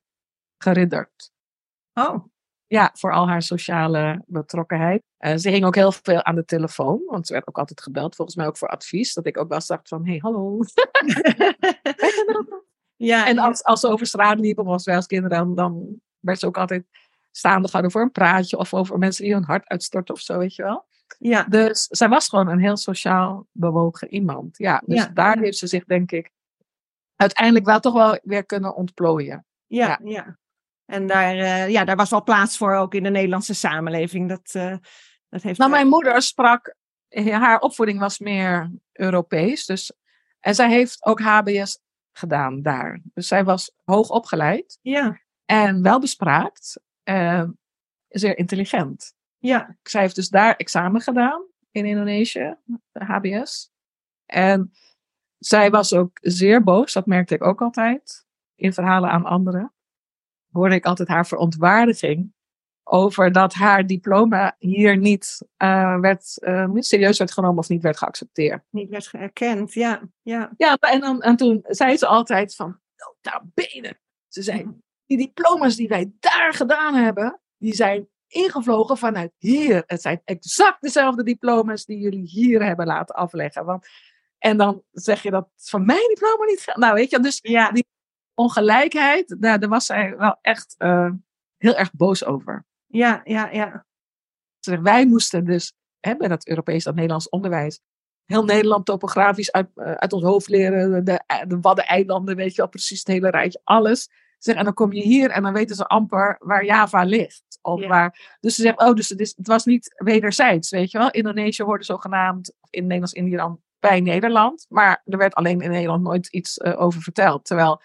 geridderd. Oh, Ja, voor al haar sociale betrokkenheid. Eh, ze hing ook heel veel aan de telefoon, want ze werd ook altijd gebeld, volgens mij ook voor advies. Dat ik ook wel eens dacht van, hey, hallo. ja. En als, als ze over straat liepen, of als wij als kinderen, dan, dan werd ze ook altijd staande gehouden voor een praatje. Of over mensen die hun hart uitstorten of zo, weet je wel. ja. Dus zij was gewoon een heel sociaal bewogen iemand. Ja, dus Ja, daar heeft ze zich, denk ik, uiteindelijk wel toch wel weer kunnen ontplooien. Ja, ja. En daar, eh, ja, daar was wel plaats voor ook in de Nederlandse samenleving. Dat, eh, dat heeft Nou, mijn moeder sprak, haar opvoeding was meer Europees. Dus, en zij heeft ook HBS gedaan daar. Dus zij was hoog opgeleid Ja, en welbespraakt. en zeer intelligent. ja, Zij heeft dus daar examen gedaan in Indonesië, de HBS. En zij was ook zeer boos, dat merkte ik ook altijd in verhalen aan anderen. Hoorde ik altijd haar verontwaardiging over dat haar diploma hier niet uh, werd, uh, niet serieus werd genomen of niet werd geaccepteerd. niet werd erkend, ja, ja. Ja, en, dan, en toen zei ze altijd van, nota bene. Ze zei, die diploma's die wij daar gedaan hebben, die zijn ingevlogen vanuit hier. Het zijn exact dezelfde diploma's die jullie hier hebben laten afleggen. Want, en dan zeg je dat van mijn diploma niet gaat. Nou, weet je, dus ja. die ongelijkheid, nou, daar was zij wel echt uh, heel erg boos over. Ja, ja, ja. Ze zegt, wij moesten dus hè, bij dat Europees, dat Nederlands onderwijs, heel Nederland topografisch uit, uh, uit ons hoofd leren. De, de Waddeneilanden, weet je wel, precies het hele rijtje, alles. Zeg, en dan kom je hier en dan weten ze amper waar Java ligt. Of Ja. waar, dus ze zegt, oh, dus het, is, het was niet wederzijds, weet je wel. Indonesië hoorde zogenaamd, in Nederlands-Indië dan, bij Nederland. Maar er werd alleen in Nederland nooit iets uh, over verteld. Terwijl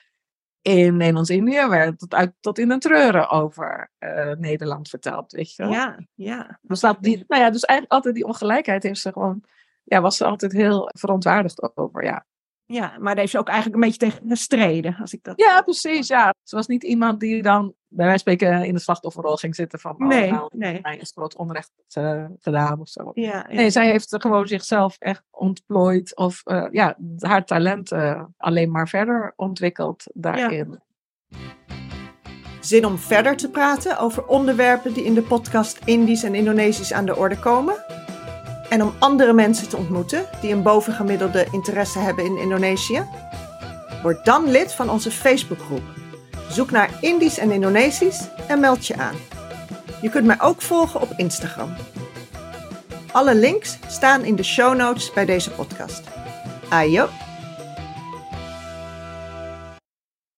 in Nederlands-Indië werd het uit, tot in een treuren over uh, Nederland verteld, weet je wel. Ja, ja. Dus, dat die, nou ja, dus eigenlijk altijd die ongelijkheid heeft ze gewoon, ja, was ze altijd heel verontwaardigd over, ja. Ja, maar daar heeft ze ook eigenlijk een beetje tegen gestreden. Als ik dat... Ja, precies. Ja. Ze was niet iemand die dan bij wijze van spreken in de slachtofferrol ging zitten van oh, Nee, nou, nee. mij is groot onrecht eh, gedaan of zo. Ja, ja. Nee, zij heeft gewoon zichzelf echt ontplooid of eh, ja, haar talenten alleen maar verder ontwikkeld daarin. Zin om verder te praten over onderwerpen die in de podcast Indisch en Indonesisch aan de orde komen? En om andere mensen te ontmoeten die een bovengemiddelde interesse hebben in Indonesië? Word dan lid van onze Facebookgroep. Zoek naar Indisch en Indonesisch en meld je aan. Je kunt mij ook volgen op Instagram. Alle links staan in de show notes bij deze podcast. Ayo!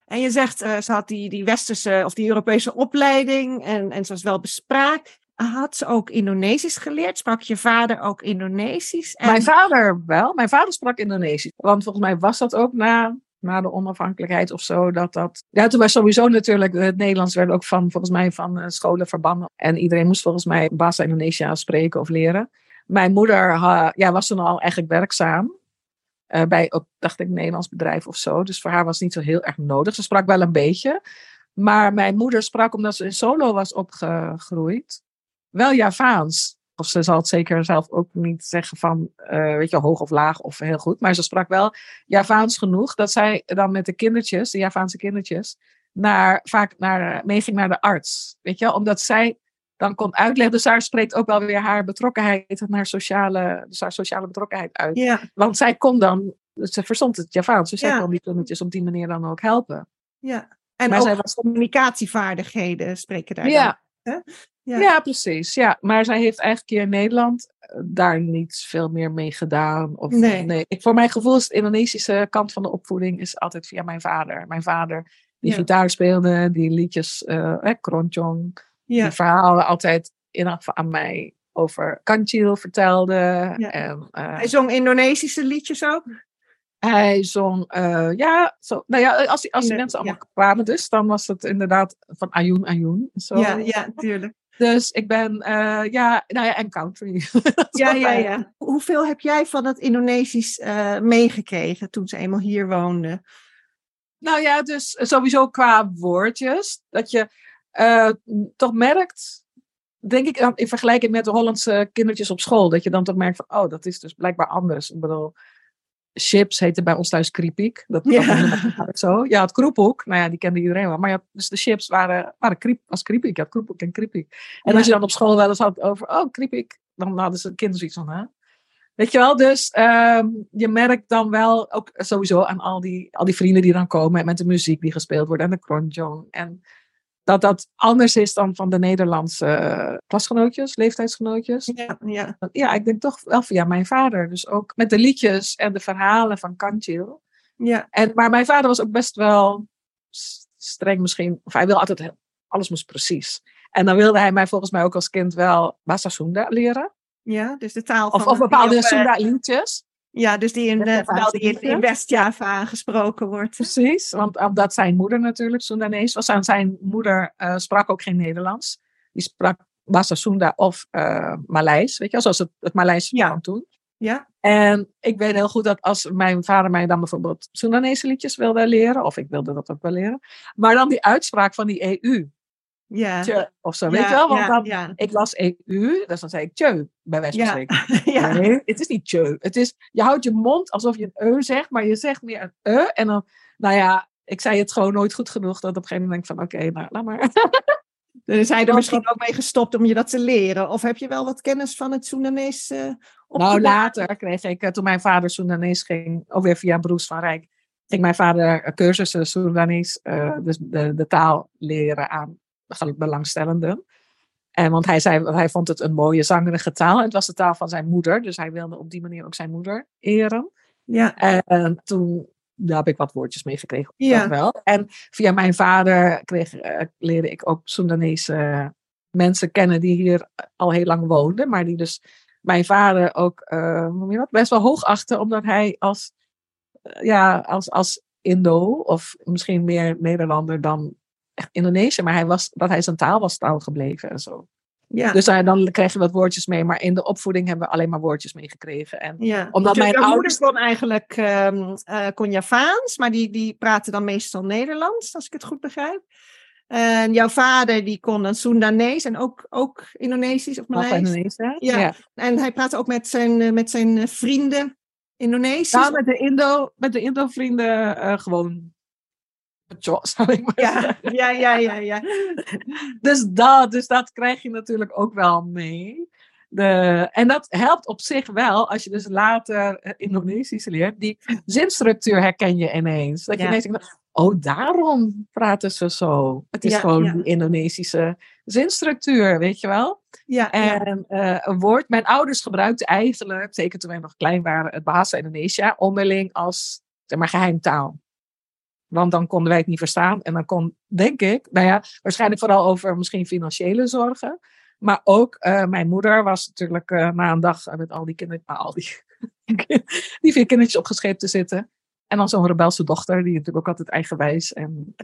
En je zegt, eh, ze had die, die westerse of die Europese opleiding en, en ze was wel bespraakt. Had ze ook Indonesisch geleerd? Sprak je vader ook Indonesisch? Mijn vader wel. Mijn vader sprak Indonesisch. Want volgens mij was dat ook na, na de onafhankelijkheid of zo. Dat dat... Ja, toen was sowieso natuurlijk, het Nederlands werd ook van, volgens mij van eh, scholen verbannen. En iedereen moest volgens mij Bahasa Indonesia spreken of leren. Mijn moeder ja, was toen al eigenlijk werkzaam. eh, bij dacht ik, een Nederlands bedrijf of zo. Dus voor haar was het niet zo heel erg nodig. Ze sprak wel een beetje. Maar mijn moeder sprak, omdat ze in Solo was opgegroeid, wel Javaans. Of ze zal het zeker zelf ook niet zeggen van, eh, weet je, hoog of laag of heel goed. Maar ze sprak wel Javaans genoeg dat zij dan met de kindertjes, de Javaanse kindertjes, naar, vaak naar, meeging naar de arts. Weet je, omdat zij dan kon uitleggen. Dus daar spreekt ook wel weer haar betrokkenheid en haar sociale, dus haar sociale betrokkenheid uit. Ja, Want zij kon dan, ze verstond het Javaans, dus zij Ja. kon die kindertjes op die manier dan ook helpen. ja. En Maar ook zij was- communicatievaardigheden spreken daar Ja. dan, hè? Ja. Ja. precies. Ja, maar zij heeft eigenlijk hier in Nederland eh, daar niet veel meer mee gedaan. Of, Nee. Ik, voor mijn gevoel is de Indonesische kant van de opvoeding is altijd via mijn vader. Mijn vader die Ja. gitaar speelde, die liedjes, eh eh, Kronjong, Ja. die verhalen altijd in aan mij over Kancil vertelde. En, eh, Hij zong Indonesische liedjes ook? Hij zong, ja, zo, nou ja, als die, als die mensen allemaal ja. kwamen dus, dan was het inderdaad van Ayun Ayun. Zo. Ja, ja, tuurlijk. Dus ik ben, eh, ja, nou ja, en country. Ja, ja, ja. Hoeveel heb jij van het Indonesisch eh, meegekregen toen ze eenmaal hier woonde? Nou ja, dus sowieso qua woordjes, dat je eh, toch merkt, denk ik in vergelijking met de Hollandse kindertjes op school, dat je dan toch merkt van, oh, dat is dus blijkbaar anders. Ik bedoel, chips heette bij ons thuis kriepiek. Dat Ja. dat zo. Ja, het kroephoek, nou ja, die kende iedereen wel. Maar ja, dus de chips waren, waren kriep, was kriepiek. Ja, kroephoek en kriepiek. En Ja. als je dan op school wel eens had over, oh, kriepiek, dan hadden ze kinderen zoiets van, hè? Weet je wel, dus ehm, je merkt dan wel ook sowieso aan al die, al die vrienden die dan komen en met de muziek die gespeeld wordt en de kronjong. En dat dat anders is dan van de Nederlandse eh, klasgenootjes, leeftijdsgenootjes. Ja, ja. Ja, ik denk toch wel via mijn vader. Dus ook met de liedjes en de verhalen van Kantjil. ja. En, maar mijn vader was ook best wel streng misschien. Of hij wil altijd, alles moest precies. En dan wilde hij mij volgens mij ook als kind wel Bahasa Sunda leren. Ja, dus de taal Of, van... of bepaalde die op, eh, Sunda liedjes. Ja, dus die in, vooral die in, West-Java gesproken wordt. Precies, want omdat zijn moeder natuurlijk Soendanees was. En zijn moeder eh, sprak ook geen Nederlands. Die sprak Bahasa Sunda of eh Maleis. Weet je zoals het, het Maleis Ja. van toen. Ja, En ik weet heel goed dat als mijn vader mij dan bijvoorbeeld Soendanese liedjes wilde leren, of ik wilde dat ook wel leren, maar dan die uitspraak van die EU, ja. tje, of zo, ja, weet je wel? Want dan, ik las EU, dus dan zei ik tjeu, bij wijze van Ja. spreken. ja. Nee, het is niet tjeu. Het is, je houdt je mond alsof je een eu zegt, maar je zegt meer een e. En dan, nou ja, ik zei het gewoon nooit goed genoeg, dat op een gegeven moment denk ik van, oké, nou, laat maar. Dus hij er misschien ook mee gestopt om je dat te leren? Of heb je wel wat kennis van het Soedanees eh Nou, later kreeg ik, eh, toen mijn vader Soedanees ging, ook weer via Broes van Rijk, ging mijn vader cursussen Soedanees, eh, dus de, de taal leren aan belangstellenden. En want hij zei, hij vond het een mooie zangerige taal. Het was de taal van zijn moeder, dus hij wilde op die manier ook zijn moeder eren. Ja, En toen daar heb ik wat woordjes mee gekregen. Ja. Dat wel. En via mijn vader kreeg, eh, leerde ik ook Soedanese mensen kennen die hier al heel lang woonden. Maar die dus mijn vader ook eh, hoe noem je dat, best wel hoog achten. Omdat hij als, eh, ja, als, als Indo of misschien meer Nederlander dan echt Indonesië. Maar hij was, dat hij zijn taal was taal gebleven en zo. Ja. Dus uh, dan kreeg je wat woordjes mee, maar in de opvoeding hebben we alleen maar woordjes meegekregen. En ja. omdat mijn ouders. moeder kon eigenlijk ehm eh, kon Javaans, maar die, die praatte dan meestal Nederlands, als ik het goed begrijp. En jouw vader die kon dan Soendanees en ook, ook Indonesisch of Maleis. Ja. ja. En hij praatte ook met zijn, eh, met zijn eh, vrienden Indonesisch. Nou, met de Indo, met de Indo-vrienden eh, gewoon. Ja, ja, ja, ja, ja. Dus dat, dus dat krijg je natuurlijk ook wel mee. De, en dat helpt op zich wel als je dus later eh, Indonesisch leert. Die zinstructuur herken je ineens. Dat je Ja. ineens denkt, oh daarom praten ze zo. Het is Ja, gewoon ja. die Indonesische zinstructuur, weet je wel. Ja, ja. En eh, een woord, mijn ouders gebruikten eigenlijk, zeker toen wij nog klein waren, het Bahasa Indonesia onderling als zeg maar, geheimtaal. Want dan konden wij het niet verstaan. En dan kon, denk ik, nou ja, waarschijnlijk vooral over misschien financiële zorgen. Maar ook eh, mijn moeder was natuurlijk na een dag met al die kinderen, nou, al die, die vier kindertjes opgescheept te zitten. En dan zo'n rebelse dochter, die natuurlijk ook altijd eigenwijs en.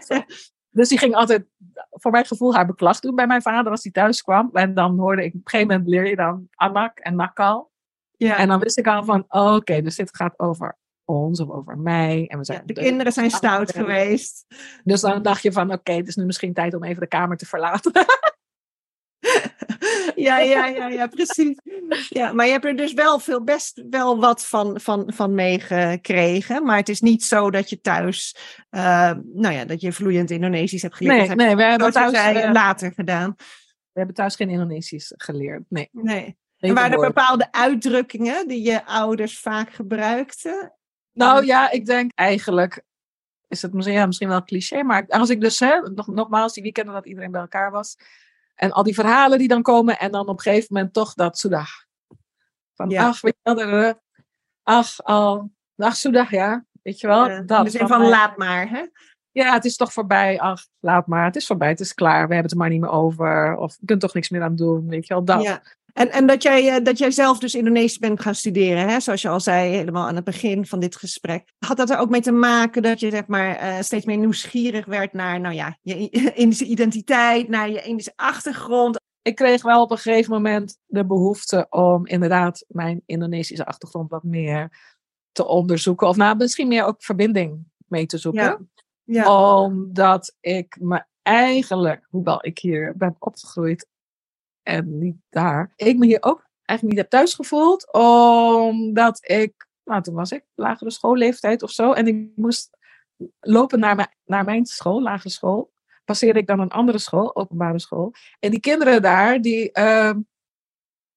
dus die ging altijd, voor mijn gevoel, haar beklag doen bij mijn vader als hij thuis kwam. En dan hoorde ik, op een gegeven moment leer je dan anak en nakal. ja. En dan wist ik al van, oké, dus dit gaat over ons of over mij. En we zijn Ja, de kinderen zijn stout geweest. Dus dan dacht je van, oké, het is nu misschien tijd om even de kamer te verlaten. Ja, ja, ja, ja, precies. Ja, maar je hebt er dus wel veel best wel wat van, van, van meegekregen. Maar het is niet zo dat je thuis, eh, nou ja, dat je vloeiend Indonesisch hebt geleerd. nee, dat heb nee, we hebben, thuis, eh, later gedaan. we hebben thuis geen Indonesisch geleerd. Nee. Nee. En waren er bepaalde uitdrukkingen die je ouders vaak gebruikten? Nou ja, ik denk eigenlijk is het misschien, ja, misschien wel een cliché, maar als ik dus, hè, nog, nogmaals, die weekenden dat iedereen bij elkaar was. En al die verhalen die dan komen en dan op een gegeven moment toch dat soedah. Van, Ja. ach, weet je wel, ach, al, ach, soedah, ja, weet je wel. Eh, dat, zin van eh, laat maar, hè? Ja, het is toch voorbij, ach, laat maar, het is voorbij, het is klaar, we hebben het er maar niet meer over. Of je kunt toch niks meer aan doen, weet je wel, dat. Ja. En, en dat, jij, eh, dat jij zelf dus Indonesisch bent gaan studeren, hè? zoals je al zei, helemaal aan het begin van dit gesprek. Had dat er ook mee te maken dat je zeg maar, eh, steeds meer nieuwsgierig werd naar nou ja, je Indische identiteit, naar je Indische achtergrond? ik kreeg wel op een gegeven moment de behoefte om inderdaad mijn Indonesische achtergrond wat meer te onderzoeken. Of nou, misschien meer ook verbinding mee te zoeken. Ja. Ja, Omdat ik me eigenlijk, hoewel ik hier ben opgegroeid en niet daar, ik me hier ook eigenlijk niet heb thuis gevoeld. Omdat ik, nou toen was ik lagere schoolleeftijd of zo. En ik moest lopen naar mijn, naar mijn school, lagere school. Passeerde ik dan een andere school, openbare school. En die kinderen daar, die, ehm,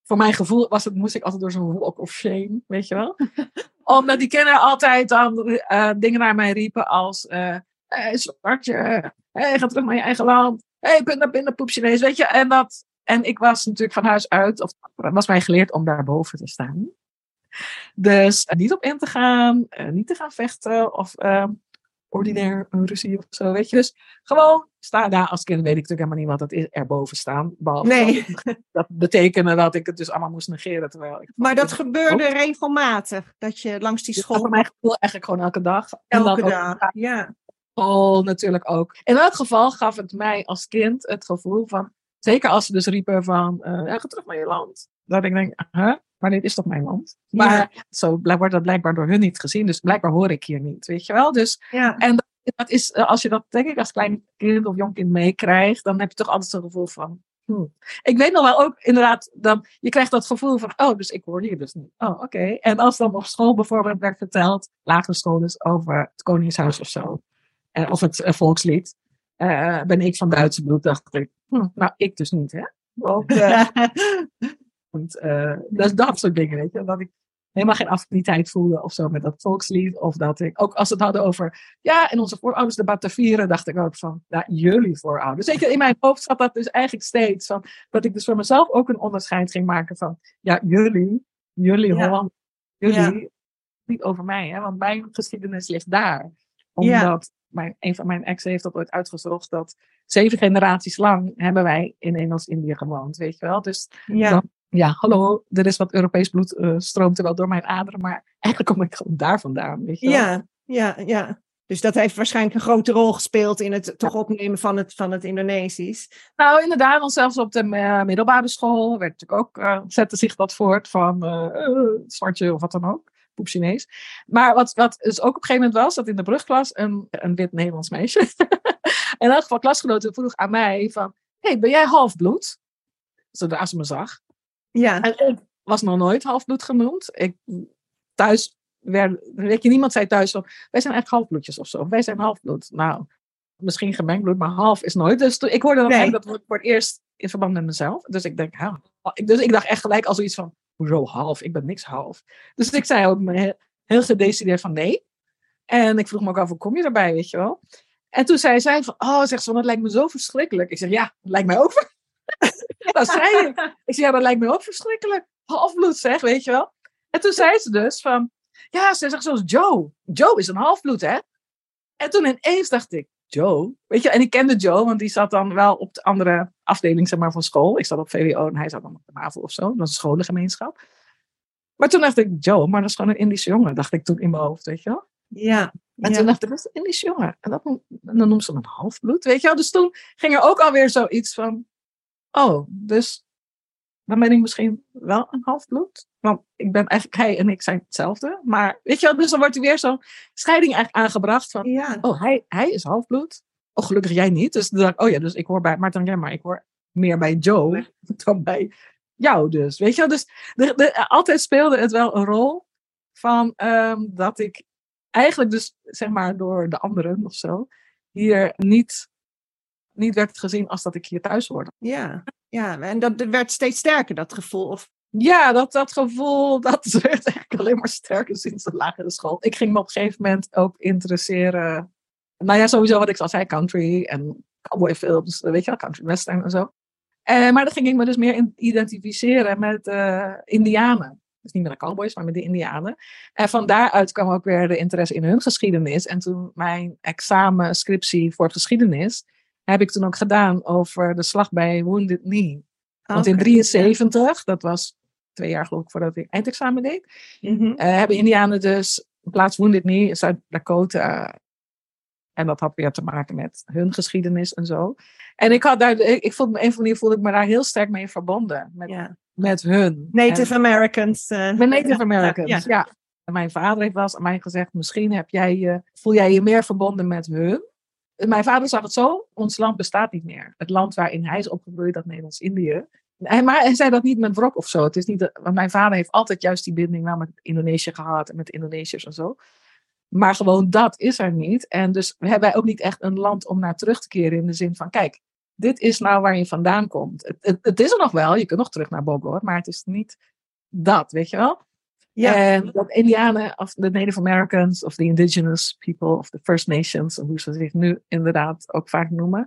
voor mijn gevoel was het, moest ik altijd door zo'n walk of shame, weet je wel. Omdat die kinderen altijd dan eh, dingen naar mij riepen als, eh hey, zwartje, hey, ga terug naar je eigen land. hey, pinda, pinda, poep Chinees, weet je. En, dat, en ik was natuurlijk van huis uit, of was mij geleerd om daarboven te staan. Dus eh, niet op in te gaan, eh, niet te gaan vechten of eh, ordinair een ruzie of zo, weet je. Dus gewoon sta daar als kind, weet ik natuurlijk helemaal niet wat dat is, erboven staan. Behalve Nee. dat, dat betekende dat ik het dus allemaal moest negeren. Terwijl ik maar dat gebeurde regelmatig, dat je langs die dus school voor mijn gevoel eigenlijk gewoon elke dag. En elke ook dag. Ja. school natuurlijk ook. In elk geval gaf het mij als kind het gevoel van, zeker als ze dus riepen van, eh ja, ga terug naar je land. Dat ik denk, huh? maar dit is toch mijn land? Maar zo wordt dat blijkbaar door hun niet gezien, dus blijkbaar hoor ik hier niet, weet je wel? Dus ja. en dat, dat is, eh, als je dat denk ik als klein kind of jong kind meekrijgt, dan heb je toch altijd zo'n gevoel van. hmm. Ik weet nog wel ook inderdaad, dan, je krijgt dat gevoel van, oh, dus ik hoor hier dus niet. Oh, oké. En als dan op school bijvoorbeeld werd verteld, lagere school dus, over het Koningshuis of zo, eh, of het volkslied, eh, ben ik van Duitse bloed, dacht ik, hm, nou, ik dus niet, hè? Want, eh, want, eh, dus dat soort dingen, weet je. Dat ik helemaal geen affiniteit voelde of zo met dat volkslied. Of dat ik, ook als het hadden over, ja, en onze voorouders de Batavieren, dacht ik ook van, ja, jullie voorouders. Je, in mijn hoofd zat dat dus eigenlijk steeds. Van, dat ik dus voor mezelf ook een onderscheid ging maken van, ja, jullie, jullie Ja. Holland, jullie, niet over mij, hè, want mijn geschiedenis ligt daar. Ja. Omdat mijn, een van mijn exen heeft dat ooit uitgezocht, dat zeven generaties lang hebben wij in Engels-Indië gewoond, weet je wel. Dus ja. dan- ja, hallo, er is wat Europees bloed eh, stroomt er wel door mijn aderen, maar eigenlijk kom ik gewoon daar vandaan, weet je wel. Ja, ja, ja. Dus dat heeft waarschijnlijk een grote rol gespeeld in het toch opnemen van het, van het Indonesisch. Nou, inderdaad, want zelfs op de eh, middelbare school werd natuurlijk ook, eh, zette zich dat voort van zwartje of wat dan ook. Poep Chinees. Maar wat, wat dus ook op een gegeven moment was, dat in de brugklas een, een wit Nederlands meisje, in elk geval klasgenoten vroeg aan mij van, hey, ben jij halfbloed? Zodra ze me zag. Ja, En ik was nog nooit halfbloed genoemd. Ik, thuis werd, weet je, niemand zei thuis van, wij zijn eigenlijk halfbloedjes of zo. Wij zijn halfbloed. Nou, misschien gemengd bloed, maar half is nooit. Dus toen, ik hoorde dat Nee. eigenlijk dat woord voor het eerst in verband met mezelf. Dus ik denk, Dus ik dacht echt gelijk al zoiets van, hoezo half? Ik ben niks half. Dus ik zei ook heel, gedecideerd van nee. En ik vroeg me ook af, hoe kom je erbij, weet je wel? En toen zei zij van, oh, zegt ze, dat lijkt me zo verschrikkelijk. Ik zeg, ja, dat lijkt mij ook. dat zei ik. Ik zeg, ja, dat lijkt me ook verschrikkelijk. Halfbloed zeg, weet je wel. En toen zei ze dus van, ja, ze zegt zoals Joe. Joe is een halfbloed, hè? En toen ineens dacht ik, Joe? Weet je, en ik kende Joe, want die zat dan wel op de andere afdeling zeg maar, van school. Ik zat op VWO en hij zat dan op de MAVO of zo. Dat was een scholengemeenschap. Maar toen dacht ik, Joe, maar dat is gewoon een Indische jongen, dacht ik toen in mijn hoofd, weet je wel. ja. En ja. toen dacht ik, dat is een Indische jongen. En, dat, en dan noemt ze hem een halfbloed, weet je wel. Dus toen ging er ook alweer zoiets van, oh, dus dan ben ik misschien wel een halfbloed. Want ik ben eigenlijk, hij en ik zijn hetzelfde. Maar weet je wel, dus dan wordt er weer zo'n scheiding eigenlijk aangebracht van, ja. oh, hij, hij is halfbloed. Oh, gelukkig jij niet. Dus dan dacht ik, oh ja, dus ik hoor bij, maar dan jij maar, ik hoor meer bij Joe dan bij jou dus. Weet je wel, dus de, de, altijd speelde het wel een rol van ehm, dat ik eigenlijk dus, zeg maar, door de anderen of zo, hier niet, niet werd gezien als dat ik hier thuis hoorde. Ja, ja. En dat werd steeds sterker, dat gevoel. Of, Ja, dat, dat gevoel, dat werd eigenlijk alleen maar sterker sinds de lagere school. Ik ging me op een gegeven moment ook interesseren. Nou ja, sowieso wat ik al zei, country en cowboyfilms, weet je wel, country western en zo. Eh, maar dan ging ik me dus meer identificeren met eh indianen. Dus niet met de cowboys, maar met de indianen. En van daaruit kwam ook weer de interesse in hun geschiedenis. En toen mijn examen, scriptie voor geschiedenis, heb ik toen ook gedaan over de slag bij Wounded Knee. Want in Oké. 73, dat was twee jaar geloof ik voordat ik eindexamen deed, Mhm. eh, hebben Indianen dus in plaats Wounded in Zuid-Dakota. En dat had weer te maken met hun geschiedenis en zo. En ik had daar, ik, ik voelde me, een of andere manier voelde ik me daar heel sterk mee verbonden. Met, met hun. Native Americans. eh, Met Native Americans, ja, ja. En mijn vader heeft wel eens aan mij gezegd, misschien heb jij je, voel jij je meer verbonden met hun. Mijn vader zag het zo, ons land bestaat niet meer. Het land waarin hij is opgegroeid, dat Nederlands-Indië. En- Maar hij zei dat niet met wrok of zo. Het is niet, dat- want mijn vader heeft altijd juist die binding wel met Indonesië gehad en met Indonesiërs en zo. Maar gewoon dat is er niet. En dus hebben wij ook niet echt een land om naar terug te keren in de zin van, kijk, dit is nou waar je vandaan komt. Het, het, het is er nog wel, je kunt nog terug naar Bogor, maar het is niet dat, weet je wel? Ja. En dat Indianen, of de Native Americans, of de Indigenous people, of de First Nations, hoe ze zich nu inderdaad ook vaak noemen,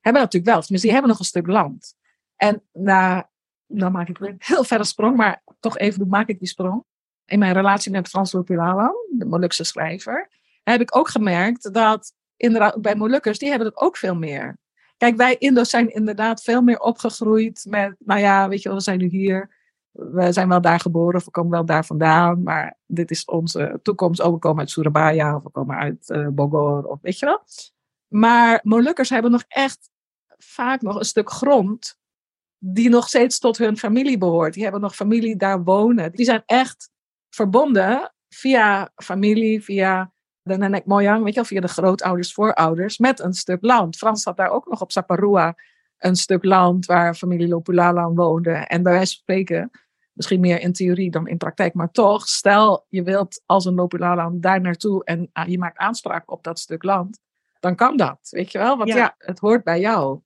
hebben natuurlijk wel. Tenminste, die hebben nog een stuk land. En na, dan maak ik weer een heel verre sprong, maar toch even maak ik die sprong. In mijn relatie met Frans Lopulawan, de Molukse schrijver, heb ik ook gemerkt dat inderdaad bij Molukkers, die hebben het ook veel meer. Kijk, wij Indo's zijn inderdaad veel meer opgegroeid met, nou ja, weet je we zijn nu hier. We zijn wel daar geboren, we komen wel daar vandaan, maar dit is onze toekomst. Oh, we komen uit Surabaya, of we komen uit eh, Bogor, of weet je wel. Maar Molukkers hebben nog echt vaak nog een stuk grond die nog steeds tot hun familie behoort. Die hebben nog familie daar wonen. Die zijn echt verbonden via familie, via de nenek moyang, weet je wel, via de grootouders, voorouders, met een stuk land. Frans had daar ook nog op Saparua een stuk land waar familie Lopulalan woonde. En bij wijze van spreken, misschien meer in theorie dan in praktijk, maar toch, stel je wilt als een Lopulalan daar naartoe en ah, je maakt aanspraak op dat stuk land, dan kan dat, weet je wel? Want Ja. ja, het hoort bij jou.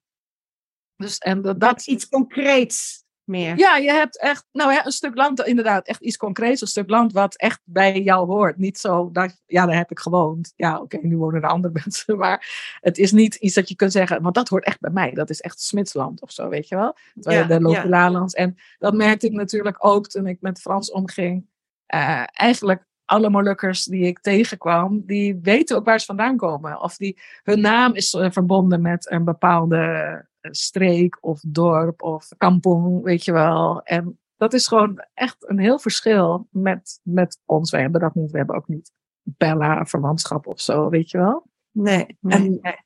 Dus, en dat, Dat is iets concreets meer. ja, je hebt echt, nou ja, een stuk land, inderdaad, echt iets concreets. Een stuk land wat echt bij jou hoort. Niet zo, dat, ja, daar heb ik gewoond. Ja, oké, nu wonen er andere mensen. Maar het is niet iets dat je kunt zeggen, want dat hoort echt bij mij. Dat is echt Smitsland of zo, weet je wel. Ja, de ja. Lopelalands. En dat merkte ik natuurlijk ook toen ik met Frans omging. Eh, eigenlijk alle Molukkers die ik tegenkwam, die weten ook waar ze vandaan komen. Of die, hun naam is eh, verbonden met een bepaalde streek of dorp of kampong, weet je wel. En dat is gewoon echt een heel verschil met, met ons. Wij hebben dat niet, we hebben ook niet Bella verwantschap of zo, weet je wel. Nee, nee, En-.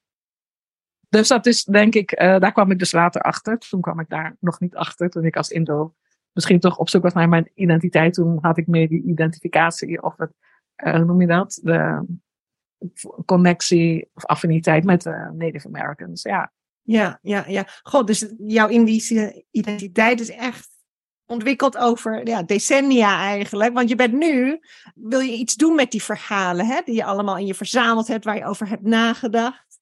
Dus dat is denk ik, eh, daar kwam ik dus later achter. Toen kwam ik daar nog niet achter, toen ik als Indo misschien toch op zoek was naar mijn identiteit. Toen had ik meer die identificatie of het, eh, hoe noem je dat? De connectie of affiniteit met de Native Americans. Ja, Ja, ja, ja. God, dus jouw Indische identiteit is echt ontwikkeld over ja, decennia eigenlijk. Want je bent nu, wil je iets doen met die verhalen, hè, die je allemaal in je verzameld hebt, waar je over hebt nagedacht.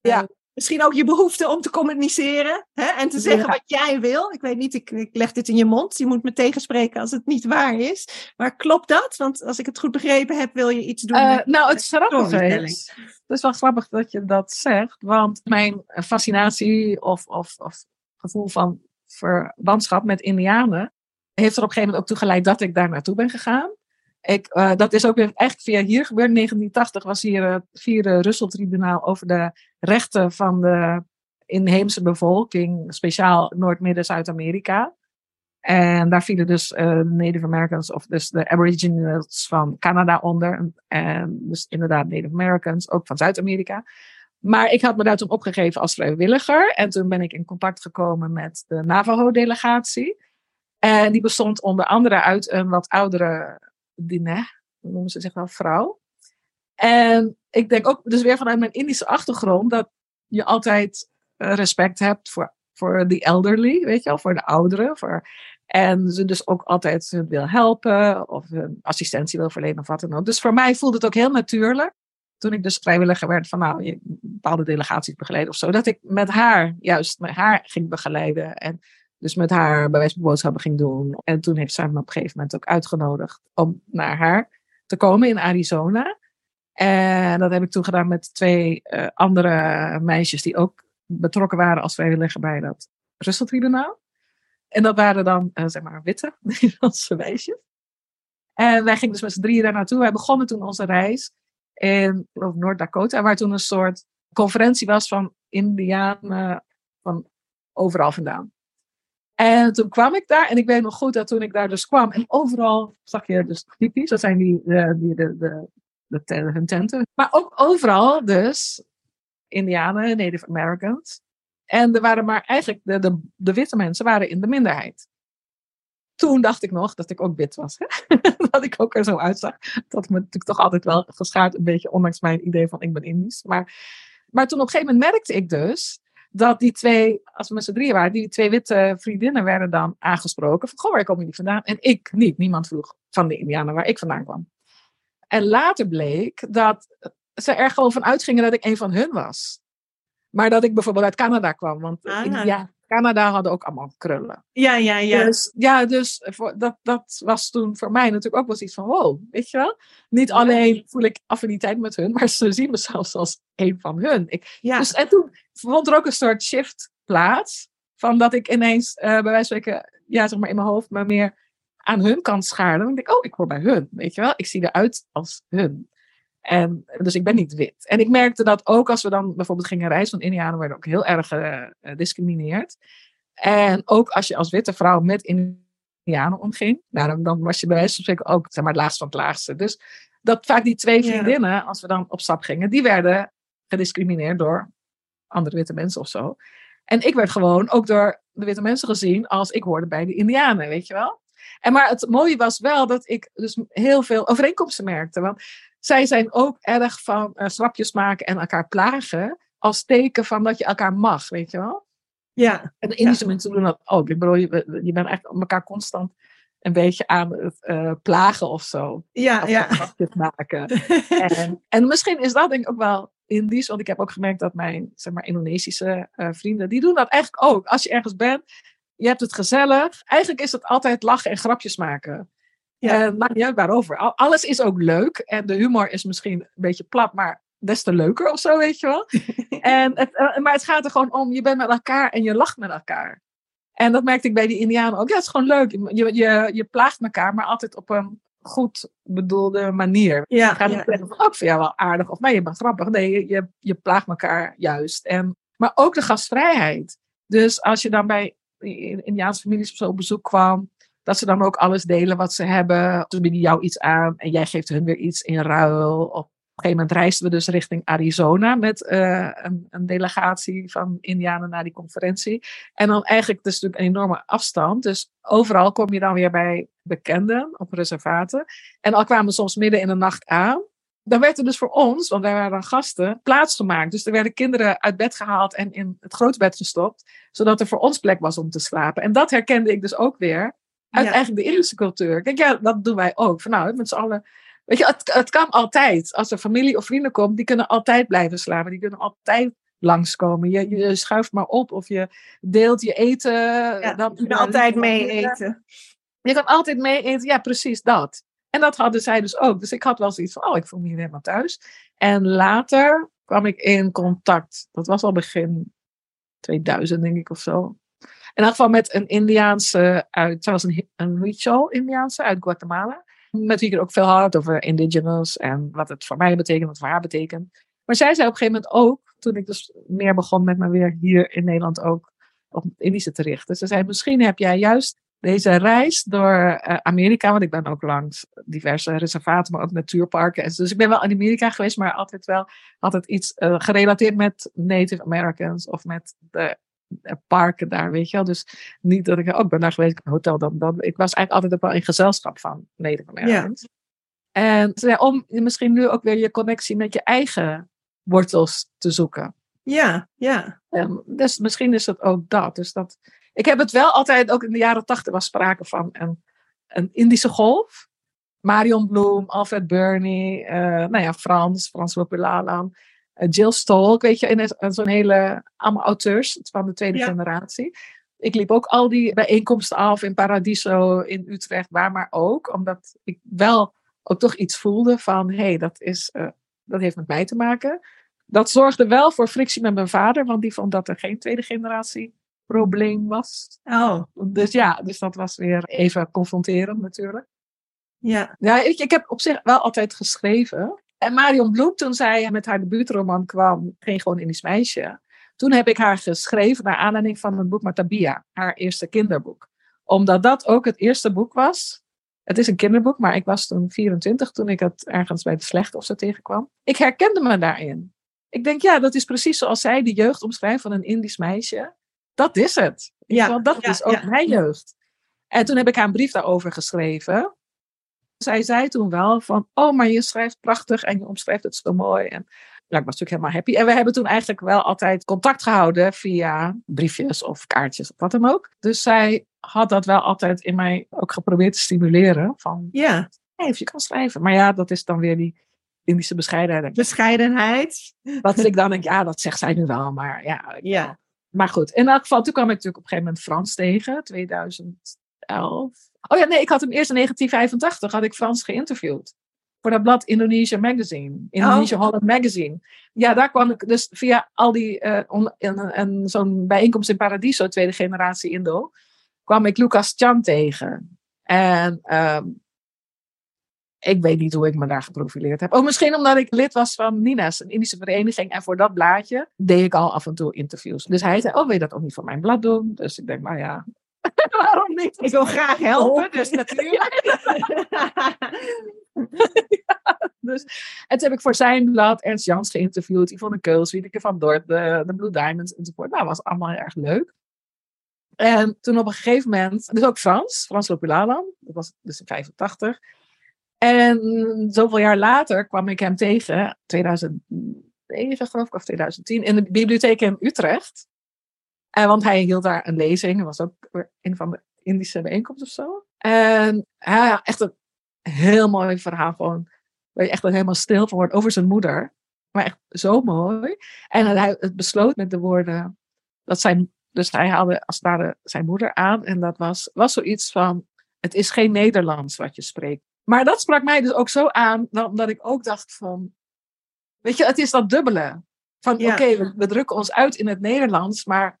Ja. Misschien ook je behoefte om te communiceren hè, en te zeggen Ja. wat jij wil. Ik weet niet, ik, ik leg dit in je mond. Je moet me tegenspreken als het niet waar is. Maar klopt dat? Want als ik het goed begrepen heb, wil je iets doen. Eh, met- nou, het grappige is, het is wel grappig dat je dat zegt, want mijn fascinatie of, of, of gevoel van verwantschap met Indianen heeft er op een gegeven moment ook toe geleid dat ik daar naartoe ben gegaan. Ik, eh, dat is ook weer eigenlijk via hier gebeurd. In 1980 was hier het vierde Russell-tribunaal over de rechten van de inheemse bevolking, speciaal Noord-Midden-Zuid-Amerika. En daar vielen dus eh, Native Americans, of dus de Aboriginals van Canada onder. En dus inderdaad Native Americans, ook van Zuid-Amerika. Maar ik had me daar toen opgegeven als vrijwilliger. En toen ben ik in contact gekomen met de Navajo-delegatie. En die bestond onder andere uit een wat oudere Diné, hoe noemen ze zich wel, vrouw. En ik denk ook, dus weer vanuit mijn Indische achtergrond, dat je altijd eh, respect hebt voor, voor de elderly, weet je wel, voor de ouderen. Voor, en ze dus ook altijd hun wil helpen of assistentie wil verlenen of wat dan ook. Dus voor mij voelde het ook heel natuurlijk, toen ik dus vrijwilliger werd van nou, bepaalde delegaties begeleiden of zo, dat ik met haar, juist met haar ging begeleiden. En dus met haar bij wijze van boodschappen ging doen. En toen heeft zij me op een gegeven moment ook uitgenodigd om naar haar te komen in Arizona. En dat heb ik toen gedaan met twee eh, andere meisjes die ook betrokken waren als vrijwilliger bij dat Russell-tribunaal. En dat waren dan, eh, zeg maar, witte Nederlandse meisjes. En wij gingen dus met z'n drieën daar naartoe. Wij begonnen toen onze reis in Noord-Dakota, waar toen een soort conferentie was van Indianen van overal vandaan. En toen kwam ik daar en ik weet nog goed dat toen ik daar dus kwam en overal zag je dus typisch, dat zijn die, de, die de, de, de, hun tenten. Maar ook overal dus Indianen, Native Americans. En er waren maar eigenlijk, de, de, de witte mensen waren in de minderheid. Toen dacht ik nog dat ik ook wit was. Hè? dat ik ook er zo uitzag. Dat me natuurlijk toch altijd wel geschaard, een beetje, ondanks mijn idee van ik ben Indisch. Maar, maar toen op een gegeven moment merkte ik dus dat die twee, als we met z'n drieën waren, die twee witte vriendinnen werden dan aangesproken. Van, goh, waar komen jullie vandaan? En ik niet. Niemand vroeg van de Indianen waar ik vandaan kwam. En later bleek dat ze er gewoon van uitgingen dat ik een van hun was. Maar dat ik bijvoorbeeld uit Canada kwam. Want Ah. India, Canada hadden ook allemaal krullen. Ja, ja, ja. Dus, ja, dus voor, dat, dat was toen voor mij natuurlijk ook wel iets van wow, weet je wel? Niet alleen voel ik affiniteit met hun, maar ze zien me zelfs als een van hun. Ik, ja. dus, en toen vond er ook een soort shift plaats. Van dat ik ineens, eh, bij wijze van spreken, ja, zeg maar in mijn hoofd, me meer aan hun kan scharen. Dan denk ik, oh, ik hoor bij hun. Weet je wel? Ik zie eruit als hun. En, dus ik ben niet wit. En ik merkte dat ook als we dan bijvoorbeeld gingen reizen, want Indianen werden ook heel erg eh, eh, gediscrimineerd. En ook als je als witte vrouw met Indianen omging, nou, dan, dan was je bij wijze van spreken ook zeg maar, het laagste van het laagste. Dus dat vaak die twee Ja. vriendinnen, als we dan op stap gingen, die werden gediscrimineerd door andere witte mensen of zo. En ik werd gewoon ook door de witte mensen gezien als ik hoorde bij de Indianen, weet je wel. En maar het mooie was wel dat ik dus heel veel overeenkomsten merkte. Want zij zijn ook erg van grapjes maken en elkaar plagen als teken van dat je elkaar mag, weet je wel. ja. En de Indische mensen doen dat ook. Ik bedoel, je, je bent echt elkaar constant een beetje aan het eh, plagen of zo. Ja, Of ja. grapjes maken. En, en misschien is dat denk ik ook wel Indisch, want ik heb ook gemerkt dat mijn zeg maar, Indonesische eh, vrienden, die doen dat eigenlijk ook. Als je ergens bent, je hebt het gezellig. Eigenlijk is het altijd lachen en grapjes maken. Ja. En maakt niet uit waarover. Al- Alles is ook leuk en de humor is misschien een beetje plat, maar des te leuker of zo, weet je wel. en het, eh, maar het gaat er gewoon om, je bent met elkaar en je lacht met elkaar. En dat merkte ik bij die Indianen ook. Ja, het is gewoon leuk. Je, je, je plaagt elkaar, maar altijd op een goed bedoelde manier. Ja, Ik ga niet zeggen van, oh, ik vind jou wel aardig of nee, je bent grappig. Nee, je, je, je plaagt elkaar juist. En, maar ook de gastvrijheid. Dus als je dan bij Indiaanse families op bezoek kwam, Dat ze dan ook alles delen wat ze hebben. Ze bieden jou iets aan en jij geeft hun weer iets in ruil. Op een gegeven moment reisden we dus richting Arizona met uh, een, een, delegatie van Indianen naar die conferentie. En dan eigenlijk, dus natuurlijk een enorme afstand. Dus overal kom je dan weer bij bekenden op reservaten. En al kwamen we soms midden in de nacht aan. Dan werd er dus voor ons, want wij waren dan gasten, plaats gemaakt. Dus er werden kinderen uit bed gehaald en in het grote bed gestopt. Zodat er voor ons plek was om te slapen. En dat herkende ik dus ook weer uit eigenlijk de Indische cultuur. Kijk, ja, dat doen wij ook. Van nou, met z'n allen Weet je, het, het kan altijd. Als er familie of vrienden komt, die kunnen altijd blijven slapen. Die kunnen altijd langskomen. Je, je schuift maar op of je deelt je eten. Ja, dan, je kan altijd mee eten. Je kan altijd mee eten, ja, precies dat. En dat hadden zij dus ook. Dus ik had wel zoiets van, oh, ik voel me hier helemaal thuis. En later kwam ik in contact. Dat was al begin 2000, denk ik, of zo. In elk geval met een Indiaanse uit, zij was een, een Huichol Indiaanse uit Guatemala met wie ik er ook veel had over indigenous en wat het voor mij betekent, wat het voor haar betekent. Maar zij zei op een gegeven moment ook, toen ik dus meer begon met me weer hier in Nederland ook op Indische te richten. Ze zei, misschien heb jij juist deze reis door uh, Amerika, want ik ben ook langs diverse reservaten, maar ook natuurparken. Dus ik ben wel in Amerika geweest, maar altijd wel altijd iets uh, gerelateerd met Native Americans of met de parken daar, weet je wel. Dus niet dat ik, ook oh, ben daar geweest, een hotel dan, dan. Ik was eigenlijk altijd ook wel in gezelschap van Native Americans. Ja. En ja, om misschien nu ook weer je connectie met je eigen wortels te zoeken. Ja, ja. En dus misschien is het ook dat. Dus dat. Ik heb het wel altijd, ook in de jaren tachtig was sprake van een, een Indische golf. Marion Bloem, Alfred Burney, uh, nou ja, Frans, Frans Lopulalan. Eh, Jill Stolk, weet je, en zo'n hele, allemaal auteurs van de tweede generatie. Ik liep ook al die bijeenkomsten af in Paradiso, in Utrecht, waar maar ook. Omdat ik wel ook toch iets voelde van, hé, hey, dat, is, uh, dat heeft met mij te maken. Dat zorgde wel voor frictie met mijn vader, want die vond dat er geen tweede generatie probleem was. Oh. Dus ja, dus dat was weer even confronterend natuurlijk. Ja. Ja, ik, ik heb op zich wel altijd geschreven. En Marion Bloem, toen zij met haar debuutroman kwam, ging gewoon in die meisje. Toen heb ik haar geschreven naar aanleiding van het boek Matabia, haar eerste kinderboek. Omdat dat ook het eerste boek was. Het is een kinderboek, maar ik was toen 24 toen ik het ergens bij de slechte of zo tegenkwam. Ik herkende me daarin. Ik denk, ja, dat is precies zoals zij de jeugd omschrijft van een Indisch meisje. Dat is het. Ja, dat is ook mijn jeugd. En toen heb ik haar een brief daarover geschreven zij zei toen wel van, oh, maar je schrijft prachtig en je omschrijft het zo mooi. En ja, ik was natuurlijk helemaal happy. En we hebben toen eigenlijk wel altijd contact gehouden via briefjes of kaartjes of wat dan ook. Dus zij had dat wel altijd in mij ook geprobeerd te stimuleren. Van, ja. Hey, of je kan schrijven. Maar ja, dat is dan weer die Indische bescheidenheid. Bescheidenheid. Wat ik dan denk, ja, dat zegt zij nu wel, maar ja. ja. Maar goed, in elk geval, toen kwam ik natuurlijk op een gegeven moment Frans tegen, 2011. Oh ja, nee, ik had hem eerst in 1985 had ik Frans geïnterviewd. Voor dat blad Indonesia Magazine. Indonesia oh. Holland Magazine. Ja, daar kwam ik dus via al die, uh, en, zo'n bijeenkomst in Paradiso, tweede generatie Indo, kwam ik Lucas Chan tegen. En um, ik weet niet hoe ik me daar geprofileerd heb. Oh, misschien omdat ik lid was van Nina's, een Indische vereniging. En voor dat blaadje deed ik al af en toe interviews. Dus hij zei, oh, wil je dat ook niet voor mijn blad doen? Dus ik denk, nou ja, Waarom niet? Ik wil graag helpen, dus natuurlijk. dus, en toen heb ik voor zijn blad Ernst Jans geïnterviewd, Yvonne Keuls, Wiedeke van Dort, de, de Blue Diamonds enzovoort. Nou, dat was allemaal heel erg leuk. En toen op een gegeven moment, dus ook Frans, Frans Lopulalan, dat was dus in 85. En zoveel jaar later kwam ik hem tegen, 2009 geloof ik, of 2010, in de bibliotheek in Utrecht. En want hij hield daar een lezing. Dat was ook een van de Indische bijeenkomsten of zo. En hij had echt een heel mooi verhaal. Gewoon, waar je echt helemaal stil van wordt over zijn moeder. Maar echt zo mooi. En hij het besloot met de woorden dat zijn. Dus hij haalde als het ware zijn moeder aan. En dat was, was zoiets van: Het is geen Nederlands wat je spreekt. Maar dat sprak mij dus ook zo aan, omdat ik ook dacht van. Weet je, het is dat dubbele. Van oké, we, we, drukken ons uit in het Nederlands, maar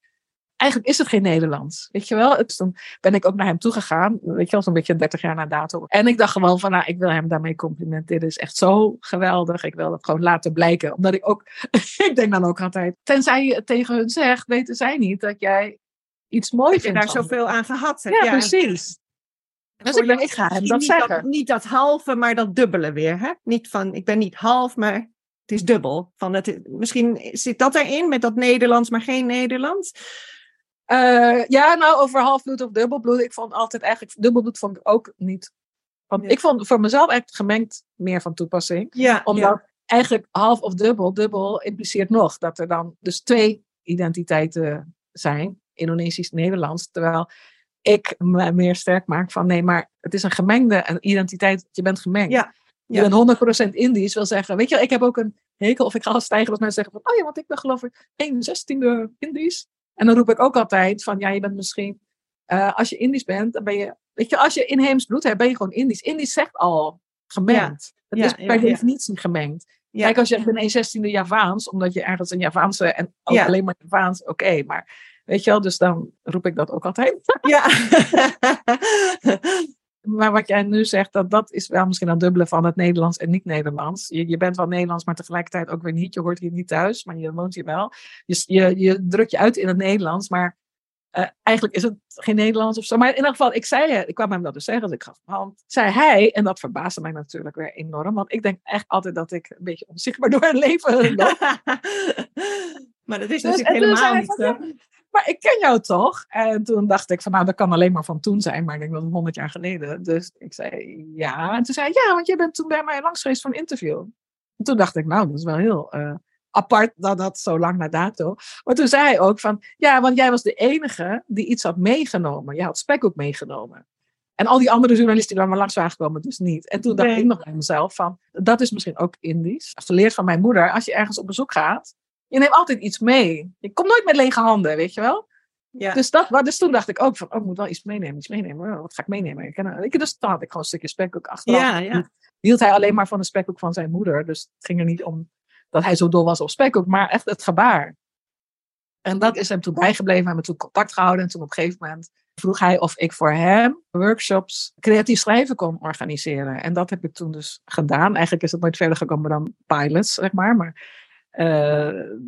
eigenlijk is het geen Nederlands. Weet je wel? Dus toen ben ik ook naar hem toegegaan. Weet je wel, zo'n beetje 30 jaar na dato. En ik dacht gewoon van, nou, ik wil hem daarmee complimenteren. Dit is echt zo geweldig. Ik wil het gewoon laten blijken. Omdat ik ook, ik denk dan ook altijd, tenzij je het tegen hun zegt, weten zij niet dat jij iets moois vindt. je daar zoveel aan gehad hebt. Ja, precies. Dus ik, ik ga hem dat niet zeggen. Dat, niet dat halve, maar dat dubbele weer. Hè? Niet van, ik ben niet half, maar het is dubbel. Van het, misschien zit dat erin met dat Nederlands, maar geen Nederlands. Eh, ja, nou, over halfbloed of dubbelbloed. Ik vond altijd eigenlijk, dubbelbloed vond ik ook niet. Want ik vond voor mezelf echt gemengd meer van toepassing. Ja, Omdat eigenlijk half of dubbel, dubbel impliceert nog dat er dan dus twee identiteiten zijn. Indonesisch-Nederlands. Terwijl ik me meer sterk maak van nee, maar het is een gemengde een identiteit. Je bent gemengd. Ja, Je ja. bent 100% Indisch, wil zeggen. Weet je, ik heb ook een hekel of ik ga al stijgen als mensen zeggen van, oh ja, want ik ben geloof ik 1 zestiende Indisch. En dan roep ik ook altijd van, ja, je bent misschien, eh, als je Indisch bent, dan ben je, weet je, als je inheems bloed hebt, ben je gewoon Indisch. Indisch zegt al gemengd. Het Ja, is per definitie gemengd. Kijk, als je een 1 zestiende Javaans, omdat je ergens een Javaanse en ook alleen maar Javaans, oké, maar weet je wel, dus dan roep ik dat ook altijd. ja. Maar wat jij nu zegt, dat, dat is wel misschien een dubbele van het Nederlands en niet-Nederlands. Je, je bent wel Nederlands, maar tegelijkertijd ook weer niet. Je hoort hier niet thuis, maar je woont hier wel. Je, je, je drukt je uit in het Nederlands, maar eh, eigenlijk is het geen Nederlands of zo. Maar in ieder geval, ik zei het, ik kwam hem dat dus zeggen, dus ik gaf hem hand. Zei hij, en dat verbaasde mij natuurlijk weer enorm, want ik denk echt altijd dat ik een beetje onzichtbaar door het leven loop. maar dat is Dus- natuurlijk helemaal niet zo. Maar ik ken jou toch? En toen dacht ik van, nou, dat kan alleen maar van toen zijn, maar ik denk dat honderd jaar geleden. Dus ik zei ja. En toen zei hij, ja, want jij bent toen bij mij langs geweest voor een interview. En toen dacht ik, nou, dat is wel heel eh, apart dat dat zo lang na dato. Maar toen zei hij ook van, ja, want jij was de enige die iets had meegenomen. Je had spek ook meegenomen. En al die andere journalisten die daar maar langs waren gekomen, dus niet. En toen dacht Nee. ik nog bij mezelf van, dat is misschien ook Indisch. Geleerd van mijn moeder, als je ergens op bezoek gaat, je neemt altijd iets mee. Je komt nooit met lege handen, weet je wel? Ja. Dus, dat, dus toen dacht ik ook van, oh, ik moet wel iets meenemen, iets meenemen. Oh, wat ga ik meenemen? Ik, ken- ik, dus toen had ik gewoon een stukje spekkoek achteraf. Ja, ja. Hield hij alleen maar van de spekkoek van zijn moeder. Dus het ging er niet om dat hij zo dol was op spekkoek, maar echt het gebaar. En dat is hem toen bijgebleven. We hebben toen contact gehouden. En toen op een gegeven moment vroeg hij of ik voor hem workshops creatief schrijven kon organiseren. En dat heb ik toen dus gedaan. Eigenlijk is het nooit verder gekomen dan pilots, zeg maar. Maar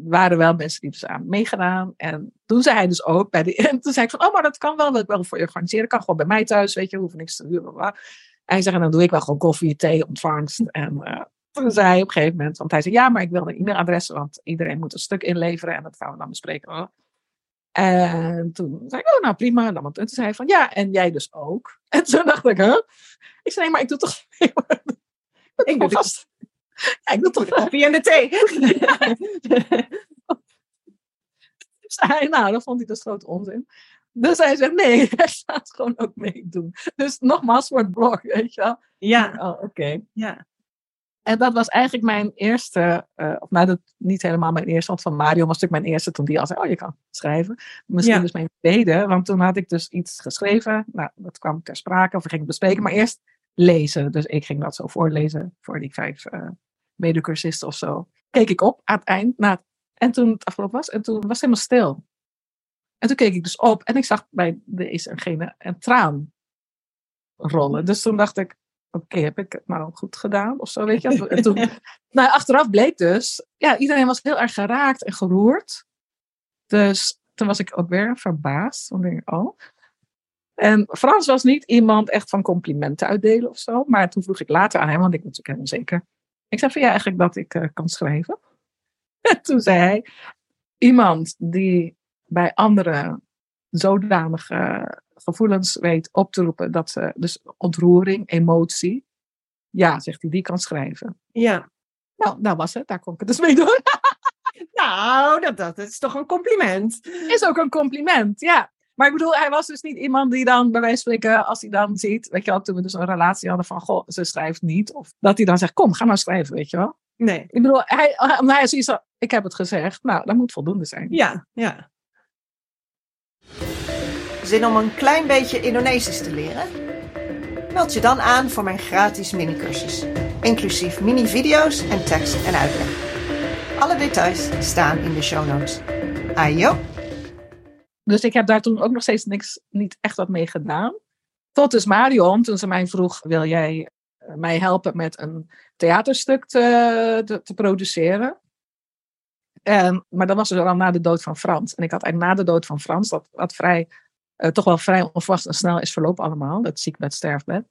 waren wel mensen die dus aan meegedaan. En toen zei hij dus ook bij de. En toen zei ik van, oh, maar dat kan wel, dat ik wel voor je organiseren. Kan gewoon bij mij thuis, weet je, hoef niks te huren. hij zei, en dan doe ik wel gewoon koffie, thee, ontvangst. En eh, toen zei hij op een gegeven moment, want hij zei, ja, maar ik wil een e-mailadres, want iedereen moet een stuk inleveren en dat gaan we dan bespreken. Oh. En toen zei ik, oh, nou prima. En dan, en toen zei hij van, ja, en jij dus ook. En toen dacht ik, huh? Ik zei, nee, maar ik doe toch... ik doe vast. Ja, ik doe toch koffie en de thee. hij, nou, dat vond hij dus groot onzin. Dus hij zegt, nee, hij gaat gewoon ook meedoen. Dus nogmaals voor het blog, weet je wel. ja, Oh, oké. ja. En dat was eigenlijk mijn eerste, eh, of nou, dat niet helemaal mijn eerste, want van Mario was natuurlijk mijn eerste toen die al zei, oh, je kan schrijven. Misschien Ja. dus mijn tweede, want toen had ik dus iets geschreven. Nou, dat kwam ter sprake, of we gingen bespreken, maar eerst lezen. Dus ik ging dat zo voorlezen voor die vijf eh medecursisten of zo. Keek ik op aan het eind, na, en toen het afgelopen was, en toen was het helemaal stil. En toen keek ik dus op en ik zag bij deze en gene een traan rollen. Dus toen dacht ik, oké, heb ik het nou goed gedaan of zo, weet je? En toen, nou, achteraf bleek dus, ja, iedereen was heel erg geraakt en geroerd. Dus toen was ik ook weer verbaasd. Denk ik, oh. En Frans was niet iemand echt van complimenten uitdelen of zo. Maar toen vroeg ik later aan hem, want ik was natuurlijk helemaal zeker. Ik zei van ja, eigenlijk dat ik eh, kan schrijven. En toen zei hij, iemand die bij anderen zodanige gevoelens weet op te roepen, dat ze, dus ontroering, emotie, ja, zegt hij, die kan schrijven. ja. Nou, dat was het, daar kon ik het dus mee doen. Nou, dat, dat is toch een compliment. Is ook een compliment, ja. Maar ik bedoel, hij was dus niet iemand die dan, bij wijze van spreken, als hij dan ziet, weet je wel, toen we dus een relatie hadden van, goh, ze schrijft niet. Of dat hij dan zegt, kom, ga maar schrijven, weet je wel. Nee. Ik bedoel, hij, omdat hij zoiets had, ik heb het gezegd, nou, dat moet voldoende zijn. Ja, ja. Zin om een klein beetje Indonesisch te leren? Meld je dan aan voor mijn gratis minicursus, inclusief mini-video's en tekst en uitleg. Alle details staan in de show notes. Ayo! Dus ik heb daar toen ook nog steeds niks, niet echt wat mee gedaan. Tot dus Marion, toen ze mij vroeg, wil jij eh, mij helpen met een theaterstuk te, te, produceren? En, maar dat was dus al na de dood van Frans. En ik had eigenlijk na de dood van Frans, dat wat vrij eh, toch wel vrij onverwacht en snel is verlopen allemaal. Dat ziekbed, sterfbed.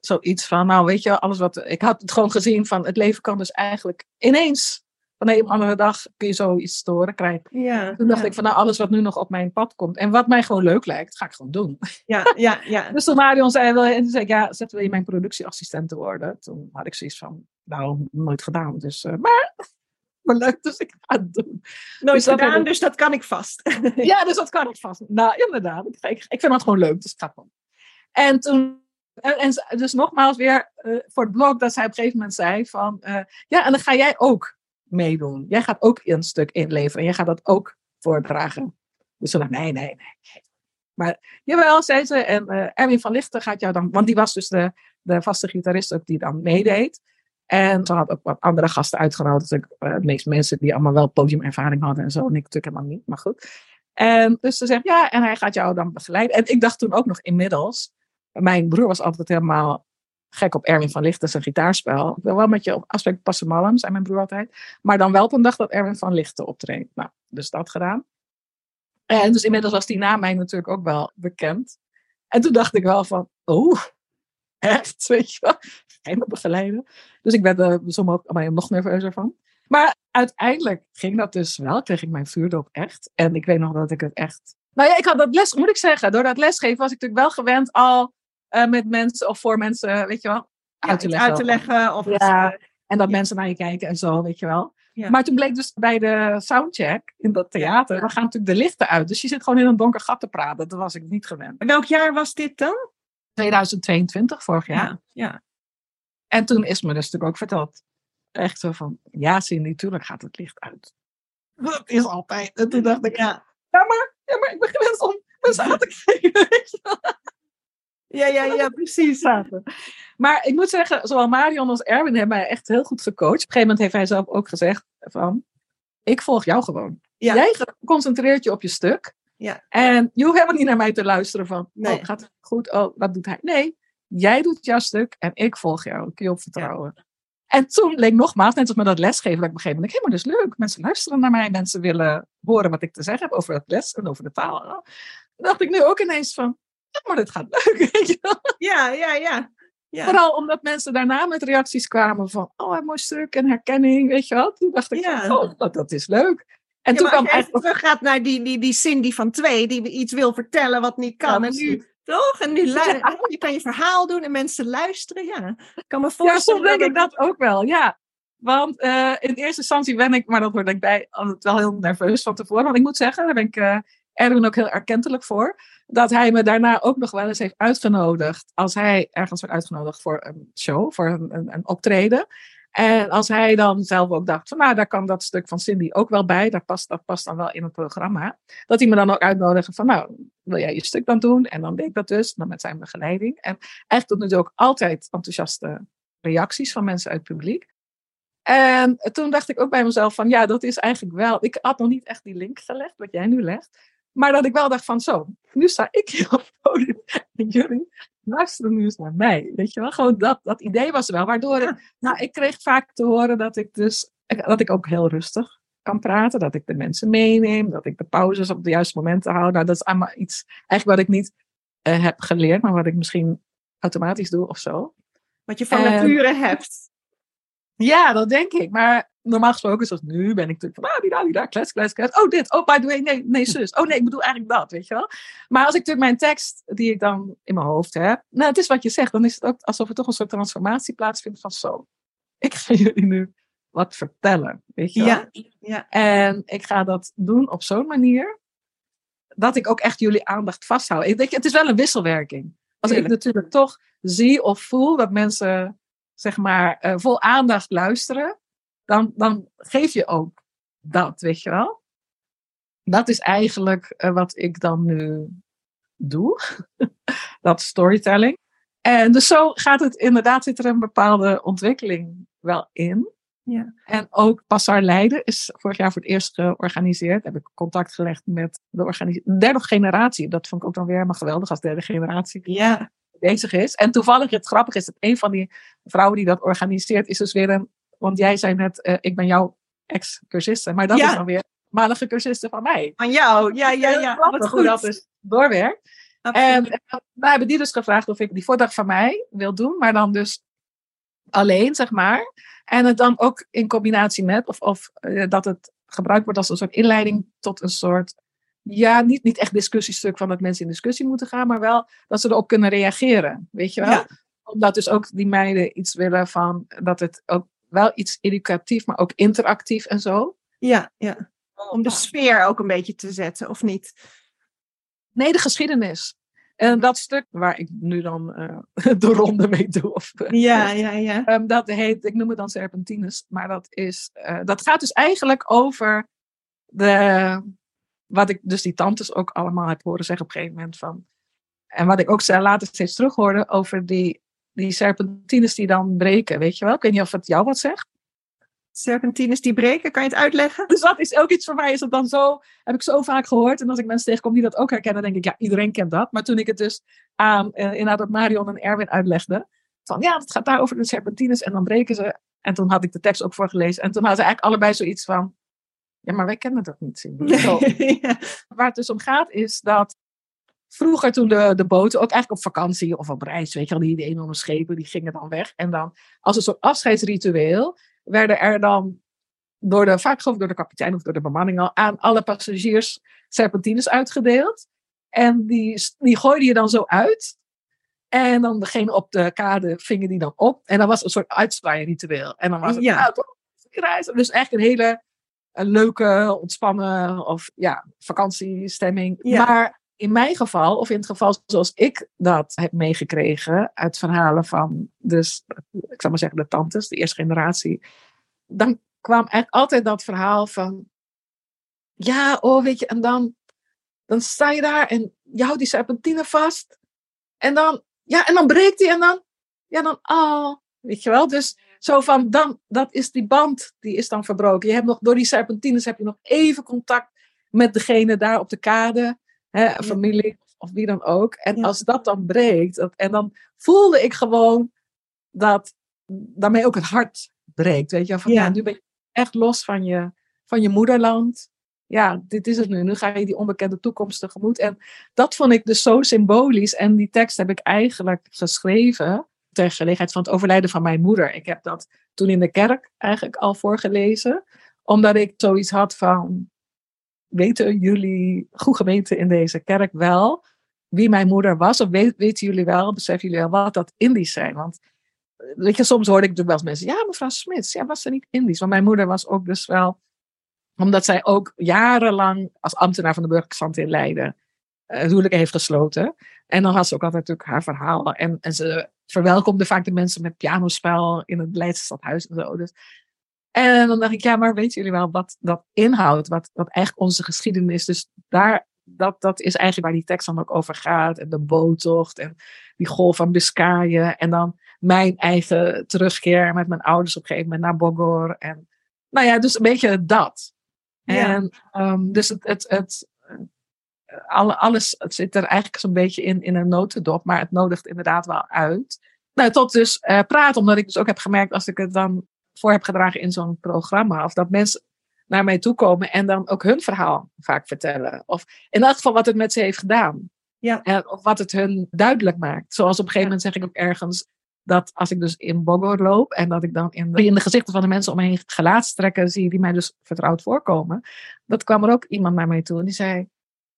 Zoiets van, nou weet je, alles wat... Ik had het gewoon gezien van, het leven kan dus eigenlijk ineens... Van de een op de andere dag kun je zoiets te horen krijgen. Ja, Toen dacht ja. ik van, nou alles wat nu nog op mijn pad komt. En wat mij gewoon leuk lijkt, ga ik gewoon doen. Ja, ja, ja. Dus toen Marion zei, je, en toen zei ik, ja, zet wil je mijn productieassistent te worden? Toen had ik zoiets van, nou, nooit gedaan. Dus, eh, maar, maar leuk, dus ik ga het doen. Nooit Dus gedaan, ik- dus dat kan ik vast. Ja, dus dat kan ik vast. Nou, inderdaad. Ik, ik, ik vind dat gewoon leuk, dus ik ga het doen. En toen, en, en dus nogmaals weer eh, voor het blog, dat zij op een gegeven moment zei van, eh, ja, en dan ga jij ook meedoen. Jij gaat ook een stuk inleveren en jij gaat dat ook voordragen. Dus ze dacht, nee, nee, nee. Maar jawel, zei ze. En eh, Erwin van Lichten gaat jou dan, want die was dus de, de vaste gitarist ook die dan meedeed. En ze had ook wat andere gasten uitgenodigd. Dus eh, de meeste mensen die allemaal wel podiumervaring hadden en zo. En ik natuurlijk helemaal niet, maar goed. En dus ze zegt, ja, en hij gaat jou dan begeleiden. En ik dacht toen ook nog inmiddels, mijn broer was altijd helemaal gek op Erwin van Lichten, zijn gitaarspel. Ik wil wel met je op afspraak passen mallen, zei mijn broer altijd. Maar dan wel op een dag dat Erwin van Lichten optreedt. Nou, dus dat gedaan. En dus inmiddels was die naam mij natuurlijk ook wel bekend. En toen dacht ik wel van, oh, echt, weet je wel. Me begeleiden? Dus ik werd er soms ook maar nog nerveuzer van. Maar uiteindelijk ging dat dus wel. Kreeg ik mijn vuurdoop echt. En ik weet nog dat ik het echt... Nou ja, ik had dat les, moet ik zeggen. Door dat lesgeven was ik natuurlijk wel gewend al eh, met mensen of voor mensen, weet je wel, uit te leggen. Uit te leggen of Ja, en dat mensen naar je kijken en zo, weet je wel. Ja. Maar toen bleek dus bij de soundcheck in dat theater, dan gaan natuurlijk de lichten uit. Dus je zit gewoon in een donker gat te praten. Dat was ik niet gewend. Welk jaar was dit dan? 2022, vorig jaar. Ja. ja. En toen is me dus natuurlijk ook verteld. Echt zo van, ja Cindy, natuurlijk gaat het licht uit. Dat is altijd. En toen dacht ik, Ja. ja maar, ja, maar ik ben gewend om mensen aan te kijken. Ja, ja, ja, precies. zaten. Maar ik moet zeggen, zowel Marion als Erwin hebben mij echt heel goed gecoacht. Op een gegeven moment heeft hij zelf ook gezegd van, ik volg jou gewoon. Ja. Jij concentreert je op je stuk. Ja. En je hoeft helemaal niet naar mij te luisteren van, Nee. oh, gaat het goed? Oh, wat doet hij? Nee, jij doet jouw stuk en ik volg jou. Ik kun je op vertrouwen. En toen leek nogmaals, net als met dat lesgeven, dat ik op een gegeven moment hé, maar dat is leuk. Mensen luisteren naar mij, mensen willen horen wat ik te zeggen heb over het les en over de taal. Toen dacht ik nu ook ineens van, ja, maar dit gaat leuk, weet je wel. Ja, ja, ja. ja. Vooral omdat mensen daarna met reacties kwamen van, oh, een mooi stuk en herkenning, weet je wel. Toen dacht ik, Ja. van, oh, dat, dat is leuk. En Ja, toen kwam eigenlijk... teruggaat naar die, die, die Cindy van twee, die iets wil vertellen wat niet kan. Ja, en nu, toch? En nu je kan je verhaal doen en mensen luisteren. Ja, ik kan me Ja, voorstellen. soms denk dat ik dat ook wel, ja. Want eh, in eerste instantie ben ik, maar dat word ik bij altijd wel heel nerveus van tevoren. Want ik moet zeggen, daar ben ik eh Erwin ook heel erkentelijk voor. Dat hij me daarna ook nog wel eens heeft uitgenodigd. Als hij ergens wordt uitgenodigd voor een show, voor een, een, optreden. En als hij dan zelf ook dacht van, nou, daar kan dat stuk van Cindy ook wel bij. Dat past, dat past dan wel in het programma. Dat hij me dan ook uitnodigde van, nou, wil jij je stuk dan doen? En dan deed ik dat dus, dan met zijn begeleiding. En eigenlijk tot nu toe ook altijd enthousiaste reacties van mensen uit het publiek. En toen dacht ik ook bij mezelf van, ja, dat is eigenlijk wel... Ik had nog niet echt die link gelegd, wat jij nu legt. Maar dat ik wel dacht van, zo, nu sta ik hier op het podium. En jullie luisteren nu eens naar mij. Weet je wel, gewoon dat, dat idee was er wel. Waardoor ik, nou, ik kreeg vaak te horen dat ik dus, dat ik ook heel rustig kan praten. Dat ik de mensen meeneem. Dat ik de pauzes op de juiste momenten hou. Nou, dat is allemaal iets, eigenlijk wat ik niet eh, heb geleerd. Maar wat ik misschien automatisch doe of zo. Wat je van nature hebt. Ja, dat denk ik. Maar normaal gesproken, zoals nu, ben ik natuurlijk van, ah, die daar, die daar, klets, klets, klets. Oh, dit. Oh, by the way, nee, nee, zus. Oh, nee, ik bedoel eigenlijk dat, weet je wel. Maar als ik natuurlijk mijn tekst, die ik dan in mijn hoofd heb, nou, het is wat je zegt, dan is het ook alsof er toch een soort transformatie plaatsvindt van zo. Ik ga jullie nu wat vertellen, weet je wel. Ja, ja. En ik ga dat doen op zo'n manier dat ik ook echt jullie aandacht vasthoud. Ik denk, het is wel een wisselwerking. Als ik Tuurlijk. natuurlijk toch zie of voel dat mensen zeg maar eh, vol aandacht luisteren, dan, dan geef je ook dat, weet je wel. Dat is eigenlijk eh, wat ik dan nu doe. dat storytelling. En dus zo gaat het inderdaad, zit er een bepaalde ontwikkeling wel in. Ja. En ook Passar Leiden is vorig jaar voor het eerst georganiseerd. Heb ik contact gelegd met de organis- de derde generatie. Dat vond ik ook dan weer helemaal geweldig als derde generatie Ja, bezig is. En toevallig, het grappige is dat een van die vrouwen die dat organiseert, is dus weer een. Want jij zei net, eh, ik ben jouw ex-cursiste. Maar dat Ja. is dan weer malige cursiste van mij. van jou. Ja, ja, ja. grappig Wat hoe goed. dat is doorwerkt. Absoluut. En uh, wij hebben die dus gevraagd of ik die voordracht van mij wil doen, maar dan dus alleen, zeg maar. En het dan ook in combinatie met, of, of uh, dat het gebruikt wordt als een soort inleiding tot een soort, ja, niet, niet echt discussiestuk van dat mensen in discussie moeten gaan, maar wel dat ze erop kunnen reageren, weet je wel? Ja. Omdat dus ook die meiden iets willen van, dat het ook wel iets educatief, maar ook interactief en zo. Ja, ja. Om de sfeer ook een beetje te zetten, of niet? Nee, de geschiedenis. En dat stuk waar ik nu dan uh, de ronde mee doe. Of, uh, ja, ja, ja. Um, dat heet, ik noem het dan Serpentines. Maar dat, is, uh, dat gaat dus eigenlijk over de, wat ik dus die tantes ook allemaal heb horen zeggen op een gegeven moment van. En wat ik ook later steeds terug hoorde over die, die serpentines die dan breken. Weet je wel? Ik weet niet of het jou wat zegt. Serpentines die breken, kan je het uitleggen? Dus dat is ook iets voor mij, is dat dan zo, heb ik zo vaak gehoord. En als ik mensen tegenkom die dat ook herkennen, denk ik, ja, iedereen kent dat. Maar toen ik het dus aan, uh, inderdaad op Marion en Erwin uitlegde, van ja, het gaat daar over de serpentines en dan breken ze. En toen had ik de tekst ook voorgelezen. En toen hadden ze eigenlijk allebei zoiets van, ja, maar wij kennen dat niet. Ja. Waar het dus om gaat is dat vroeger toen de, de boten, ook eigenlijk op vakantie of op reis, weet je wel, die, die enorme schepen, die gingen dan weg. En dan als een soort afscheidsritueel werden er dan door de, vaak geloof ik door de kapitein of door de bemanning al, aan alle passagiers serpentines uitgedeeld. En die, die gooide je dan zo uit. En dan degene op de kade vingen die dan op. En dan was een soort uitzwaaierritueel. En dan was het Ja. reizen. Dus echt een hele een leuke, ontspannen of ja, vakantiestemming. Ja. Maar in mijn geval, of in het geval zoals ik dat heb meegekregen uit verhalen van, dus, ik zou maar zeggen, de tantes, de eerste generatie, dan kwam eigenlijk altijd dat verhaal van, ja, oh, weet je, en dan, dan sta je daar en je houdt die serpentine vast. En dan, ja, en dan breekt die en dan, ja, dan, oh, weet je wel. Dus zo van, dan, dat is die band, die is dan verbroken. Je hebt nog, door die serpentines heb je nog even contact met degene daar op de kade, hè, familie of wie dan ook. En Ja. als dat dan breekt, dat, en dan voelde ik gewoon dat daarmee ook het hart breekt. Weet je, wel, van Ja. ja, nu ben je echt los van je, van je moederland. Ja, dit is het nu. Nu ga je die onbekende toekomst tegemoet. En dat vond ik dus zo symbolisch. En die tekst heb ik eigenlijk geschreven ter gelegenheid van het overlijden van mijn moeder. Ik heb dat toen in de kerk eigenlijk al voorgelezen. Omdat ik zoiets had van, weten jullie, goed gemeente in deze kerk wel, wie mijn moeder was? Of weten jullie wel, beseffen jullie wel wat dat Indisch zijn? Want eh, weet je, soms hoorde ik wel eens mensen, ja mevrouw Smits, ja, was ze niet Indisch? Want mijn moeder was ook dus wel, omdat zij ook jarenlang als ambtenaar van de burgerstand in Leiden uh, huwelijken heeft gesloten. En dan had ze ook altijd natuurlijk haar verhaal. En, en ze verwelkomde vaak de mensen met pianospel in het Leidse stadhuis en zo. Dus, en dan dacht ik, ja, maar weten jullie wel wat dat inhoudt? Wat, wat eigenlijk onze geschiedenis. Dus daar, dat, dat is eigenlijk waar die tekst dan ook over gaat. En de boottocht en die golf van Biscayen. En dan mijn eigen terugkeer met mijn ouders op een gegeven moment naar Bogor. En nou ja, dus een beetje dat. Ja. En um, dus het, het, het, alle, alles zit er eigenlijk zo'n beetje in, in een notendop, maar het nodigt inderdaad wel uit. Nou, tot dus uh, praten, omdat ik dus ook heb gemerkt als ik het dan voor heb gedragen in zo'n programma, of dat mensen naar mij toe komen en dan ook hun verhaal vaak vertellen. Of in elk geval wat het met ze heeft gedaan. Ja. En, of wat het hun duidelijk maakt. Zoals op een gegeven moment zeg ik ook ergens dat als ik dus in Bogor loop en dat ik dan in de, in de gezichten van de mensen om me heen gelaatstrekken zie die mij dus vertrouwd voorkomen. Dat kwam er ook iemand naar mij toe en die zei,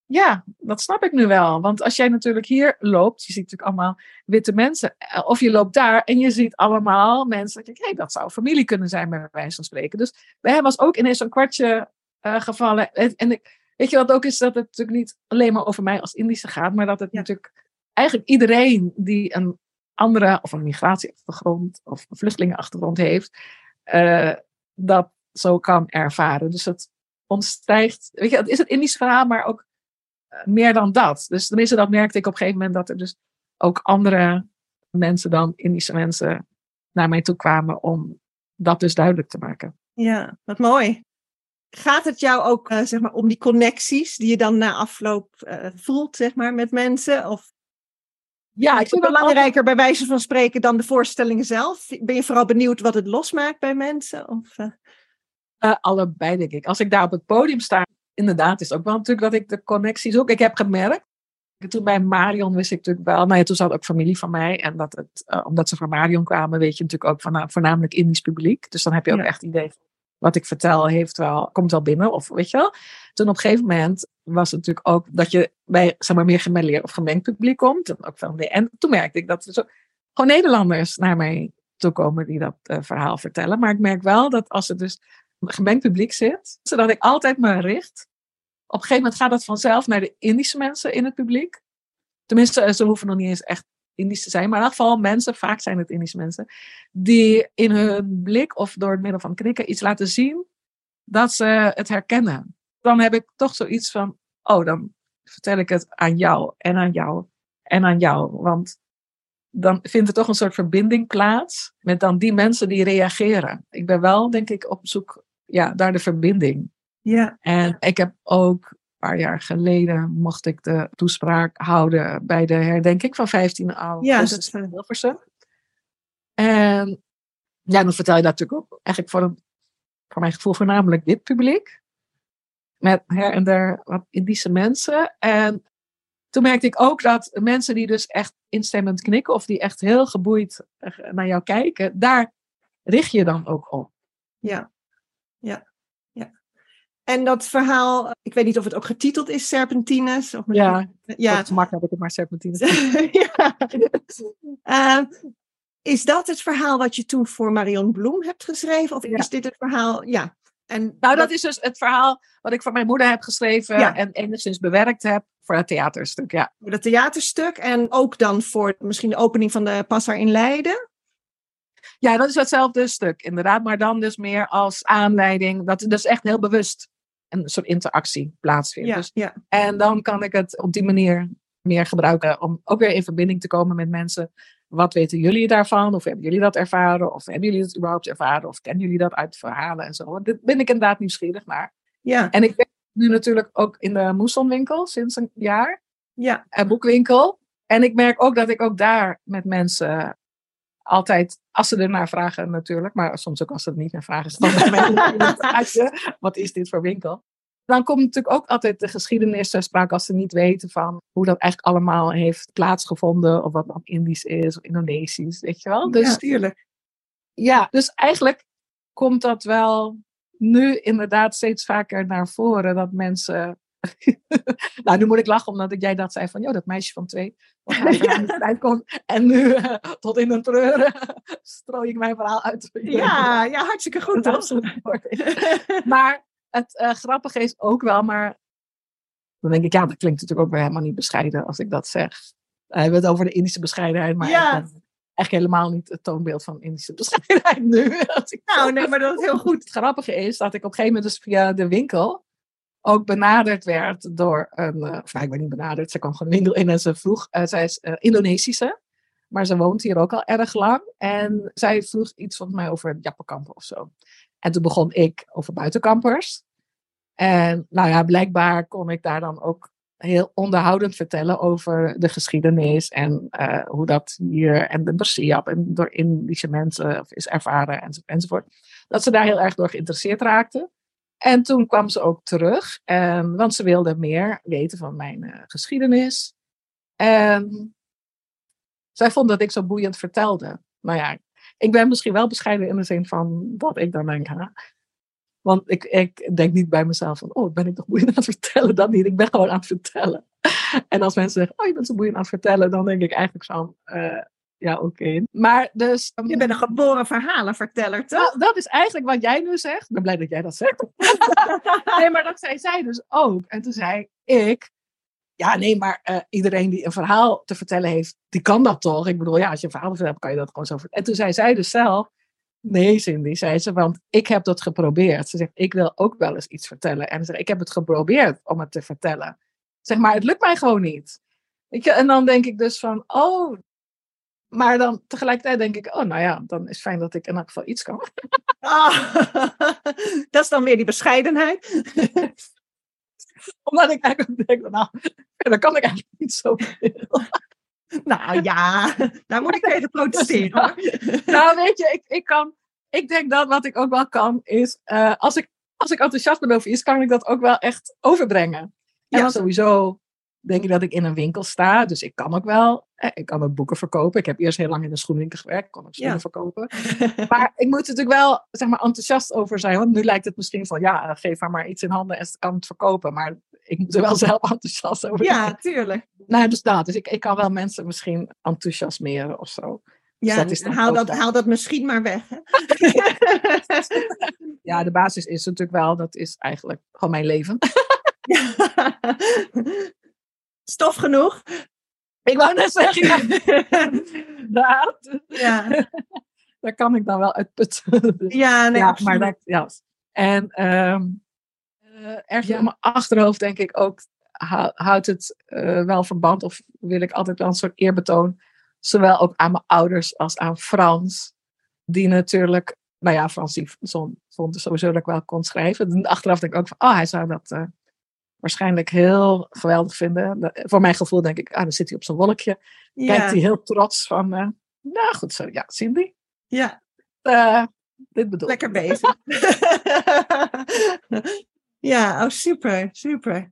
ja, dat snap ik nu wel. Want als jij natuurlijk hier loopt, je ziet natuurlijk allemaal witte mensen. Of je loopt daar en je ziet allemaal mensen. Dat je hé, hey, dat zou familie kunnen zijn, bij wijze van spreken. Dus bij hem was ook ineens een kwartje uh, gevallen. En, en ik, weet je wat ook is, dat het natuurlijk niet alleen maar over mij als Indische gaat. Maar dat het ja. natuurlijk eigenlijk iedereen die een andere, of een migratieachtergrond, of een vluchtelingenachtergrond heeft, uh, dat zo kan ervaren. Dus het ontstijgt, weet je, het is het Indische verhaal, maar ook meer dan dat. Dus tenminste, dat merkte ik op een gegeven moment dat er dus ook andere mensen dan Indische mensen naar mij toe kwamen om dat dus duidelijk te maken. Ja, wat mooi. Gaat het jou ook uh, zeg maar, om die connecties die je dan na afloop uh, voelt zeg maar, met mensen? Of ja, ik vind het belangrijker bij wijze van spreken dan de voorstellingen zelf. Ben je vooral benieuwd wat het losmaakt bij mensen? Of, uh... Uh, allebei, denk ik. Als ik daar op het podium sta, inderdaad is het ook wel natuurlijk dat ik de connecties ook. Ik heb gemerkt Toen bij Marion wist ik natuurlijk wel, nou ja, toen zat ook familie van mij. En dat het, eh, omdat ze van Marion kwamen, weet je natuurlijk ook van nou, voornamelijk Indisch publiek. Dus dan heb je ook Ja. echt idee van wat ik vertel, heeft wel, komt wel binnen. Of weet je wel. Toen op een gegeven moment was het natuurlijk ook dat je bij zeg maar, meer gemêleerd of gemengd publiek komt. En, ook van, en toen merkte ik dat er zo, gewoon Nederlanders naar mij toe komen die dat eh, verhaal vertellen. Maar ik merk wel dat als er dus gemengd publiek zit, zodat ik altijd me richt. Op een gegeven moment gaat dat vanzelf naar de Indische mensen in het publiek. Tenminste, eh, ze hoeven nog niet eens echt Indisch te zijn, maar in elk geval mensen, vaak zijn het Indische mensen, die in hun blik of door het middel van knikken iets laten zien dat ze het herkennen. Dan heb ik toch zoiets van, oh, dan vertel ik het aan jou en aan jou en aan jou. Want dan vindt er toch een soort verbinding plaats met dan die mensen die reageren. Ik ben wel, denk ik, op zoek ja, naar de verbinding. Ja, En ik heb ook een paar jaar geleden mocht ik de toespraak houden bij de herdenking van 15 ja augustus dat is in Hilversum. En ja, dan vertel je dat natuurlijk ook eigenlijk voor, een, voor mijn gevoel voornamelijk dit publiek. Met her en der wat Indische mensen. En toen merkte ik ook dat mensen die dus echt instemmend knikken of die echt heel geboeid eh, naar jou kijken, daar richt je dan ook op. Ja, ja, ja. En dat verhaal, ik weet niet of het ook getiteld is, Serpentines. Of Ja, ja. makkelijk heb ik het maar serpentine. ja. Eh, is dat het verhaal wat je toen voor Marion Bloem hebt geschreven? Of Ja. is dit het verhaal? Ja. En Nou, dat is dus het verhaal wat ik voor mijn moeder heb geschreven Ja. en enigszins bewerkt heb voor het theaterstuk. Ja. voor het theaterstuk en ook dan voor misschien de opening van de Passar in Leiden. Ja, dat is hetzelfde stuk, inderdaad, maar dan dus meer als aanleiding. Dat er dus echt heel bewust een soort interactie plaatsvindt. Ja, Dus, ja, en dan kan ik het op die manier meer gebruiken om ook weer in verbinding te komen met mensen. Wat weten jullie daarvan? Of hebben jullie dat ervaren? Of hebben jullie het überhaupt ervaren? Of kennen jullie dat uit verhalen en zo? Want Dit ben ik inderdaad nieuwsgierig naar. ja, En ik ben nu natuurlijk ook in de Moesonwinkel sinds een jaar. ja, een boekwinkel. En ik merk ook dat ik ook daar met mensen altijd, als ze er naar vragen natuurlijk, maar soms ook als ze er niet naar vragen, staan wat is dit voor winkel? Dan komt natuurlijk ook altijd de geschiedenis ter sprake als ze niet weten van hoe dat eigenlijk allemaal heeft plaatsgevonden, of wat dan Indisch is, of Indonesisch, weet je wel? Dus ja, tuurlijk. ja, dus eigenlijk komt dat wel nu inderdaad steeds vaker naar voren dat mensen. nou, nu moet ik lachen omdat ik- jij dat zei van, joh, dat meisje van twee, niet uitkomt. En nu eh, tot in een treuren strooi ik mijn verhaal uit. Ja, ja, hartstikke goed. Dat. Maar het eh, grappige is ook wel, maar dan denk ik, ja, dat klinkt natuurlijk ook weer helemaal niet bescheiden als ik dat zeg. We hebben het over de Indische bescheidenheid, maar Ja. eigenlijk helemaal niet het toonbeeld van Indische bescheidenheid nu. Nou, nee, maar dat is heel goed. het grappige is dat ik op een gegeven moment dus via de winkel ook benaderd werd door een, eh, of ik ben niet benaderd, ze kwam gewoon in en ze vroeg, eh, zij is eh, Indonesische, maar ze woont hier ook al erg lang en zij vroeg iets volgens mij over Jappenkampen of zo. En toen begon ik over buitenkampers. En nou ja, blijkbaar kon ik daar dan ook heel onderhoudend vertellen over de geschiedenis en hoe dat hier en de Bersiap en door Indische mensen is ervaren enzo- enzovoort. Dat ze daar heel erg door geïnteresseerd raakten. En toen kwam ze ook terug, en, want ze wilde meer weten van mijn eh, geschiedenis. En zij vond dat ik zo boeiend vertelde. Nou ja, ik ben misschien wel bescheiden in de zin van dat ik dan denk, want ik, ik denk niet bij mezelf van, oh, ben ik toch boeiend aan het vertellen? Dat niet, ik ben gewoon aan het vertellen. En als mensen zeggen, oh, je bent zo boeiend aan het vertellen, dan denk ik eigenlijk van, eh, ja, oké. Maar dus... um, Je bent een geboren verhalenverteller, toch? nou, dat is eigenlijk wat jij nu zegt. Ik ben blij dat jij dat zegt. nee, maar dat zei zij dus ook. En toen zei ik, ja, nee, maar eh, iedereen die een verhaal te vertellen heeft, die kan dat toch? Ik bedoel, ja, als je een verhaal hebt, kan je dat gewoon zo vertellen. En toen zei zij dus zelf, nee Cindy, zei ze, want ik heb dat geprobeerd. Ze zegt, ik wil ook wel eens iets vertellen. En ze zegt, ik heb het geprobeerd om het te vertellen. Zeg maar, het lukt mij gewoon niet. Weet je? En dan denk ik dus van, oh, maar dan tegelijkertijd denk ik, oh, nou ja, dan is het fijn dat ik in elk geval iets kan. Ah, dat is dan weer die bescheidenheid. Omdat ik eigenlijk denk, nou, verder kan ik eigenlijk niet zoveel. Nou ja, daar moet ik tegen protesteren. hoor. nou, weet je, ik, ik kan, ik denk dat wat ik ook wel kan, is, eh, als, ik, als ik enthousiast ben over iets, kan ik dat ook wel echt overbrengen. En Ja. dan sowieso denk ik dat ik in een winkel sta. Dus ik kan ook wel, ik kan ook boeken verkopen. Ik heb eerst heel lang in een schoenwinkel gewerkt, kon ook schoenen Ja. verkopen. Maar ik moet er natuurlijk wel zeg maar, enthousiast over zijn. Want nu lijkt het misschien van, ja, geef haar maar iets in handen en ze kan het verkopen. Maar ik moet er wel zelf enthousiast over zijn. Ja, tuurlijk. Nou, dus dat. Dus ik, ik kan wel mensen misschien enthousiasmeren of zo. Dus Ja, dat is dan haal, dat, haal dat misschien maar weg. Hè? Ja, de basis is natuurlijk wel, dat is eigenlijk gewoon mijn leven. Stof genoeg. Ik wou net zeggen, ja. Inderdaad. Ja, Daar kan ik dan wel uitputten. Ja, nee, ja, maar dat, ja. En eh, ergens in mijn achterhoofd denk ik ook, hou- houdt het eh, wel verband of wil ik altijd wel een soort eerbetoon, zowel ook aan mijn ouders als aan Frans, die natuurlijk, nou ja, Frans die dus sowieso dat ik wel kon schrijven. En achteraf denk ik ook van, oh, hij zou dat eh, waarschijnlijk heel geweldig vinden. Dat- voor mijn gevoel denk ik, ah, dan zit hij op zijn wolkje, kijkt hij heel trots van, eh, nou goed zo, ja, Cindy, ja, eh, dit bedoel ik. lekker bezig. ja, oh super, super.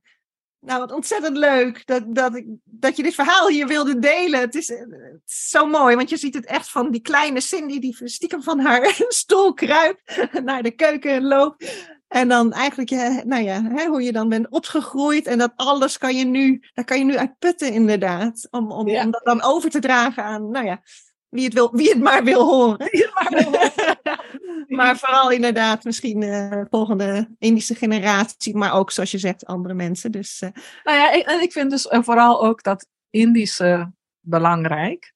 Nou, wat ontzettend leuk dat, dat, ik, dat je dit verhaal hier wilde delen. Het is, eh, het is zo mooi, want je ziet het echt van die kleine Cindy die stiekem van haar stoel kruipt, naar de keuken loopt. En dan eigenlijk, je, nou ja, hè, hoe je dan bent opgegroeid. En dat alles kan je nu, daar kan je nu uit putten inderdaad. Om, om, Ja. om dat dan over te dragen aan, nou ja, wie het, wil, wie het maar wil horen. maar vooral inderdaad misschien eh volgende Indische generatie. Maar ook, zoals je zegt, andere mensen. Dus eh, Nou ja, ik- en ik vind dus eh, vooral ook dat Indische belangrijk.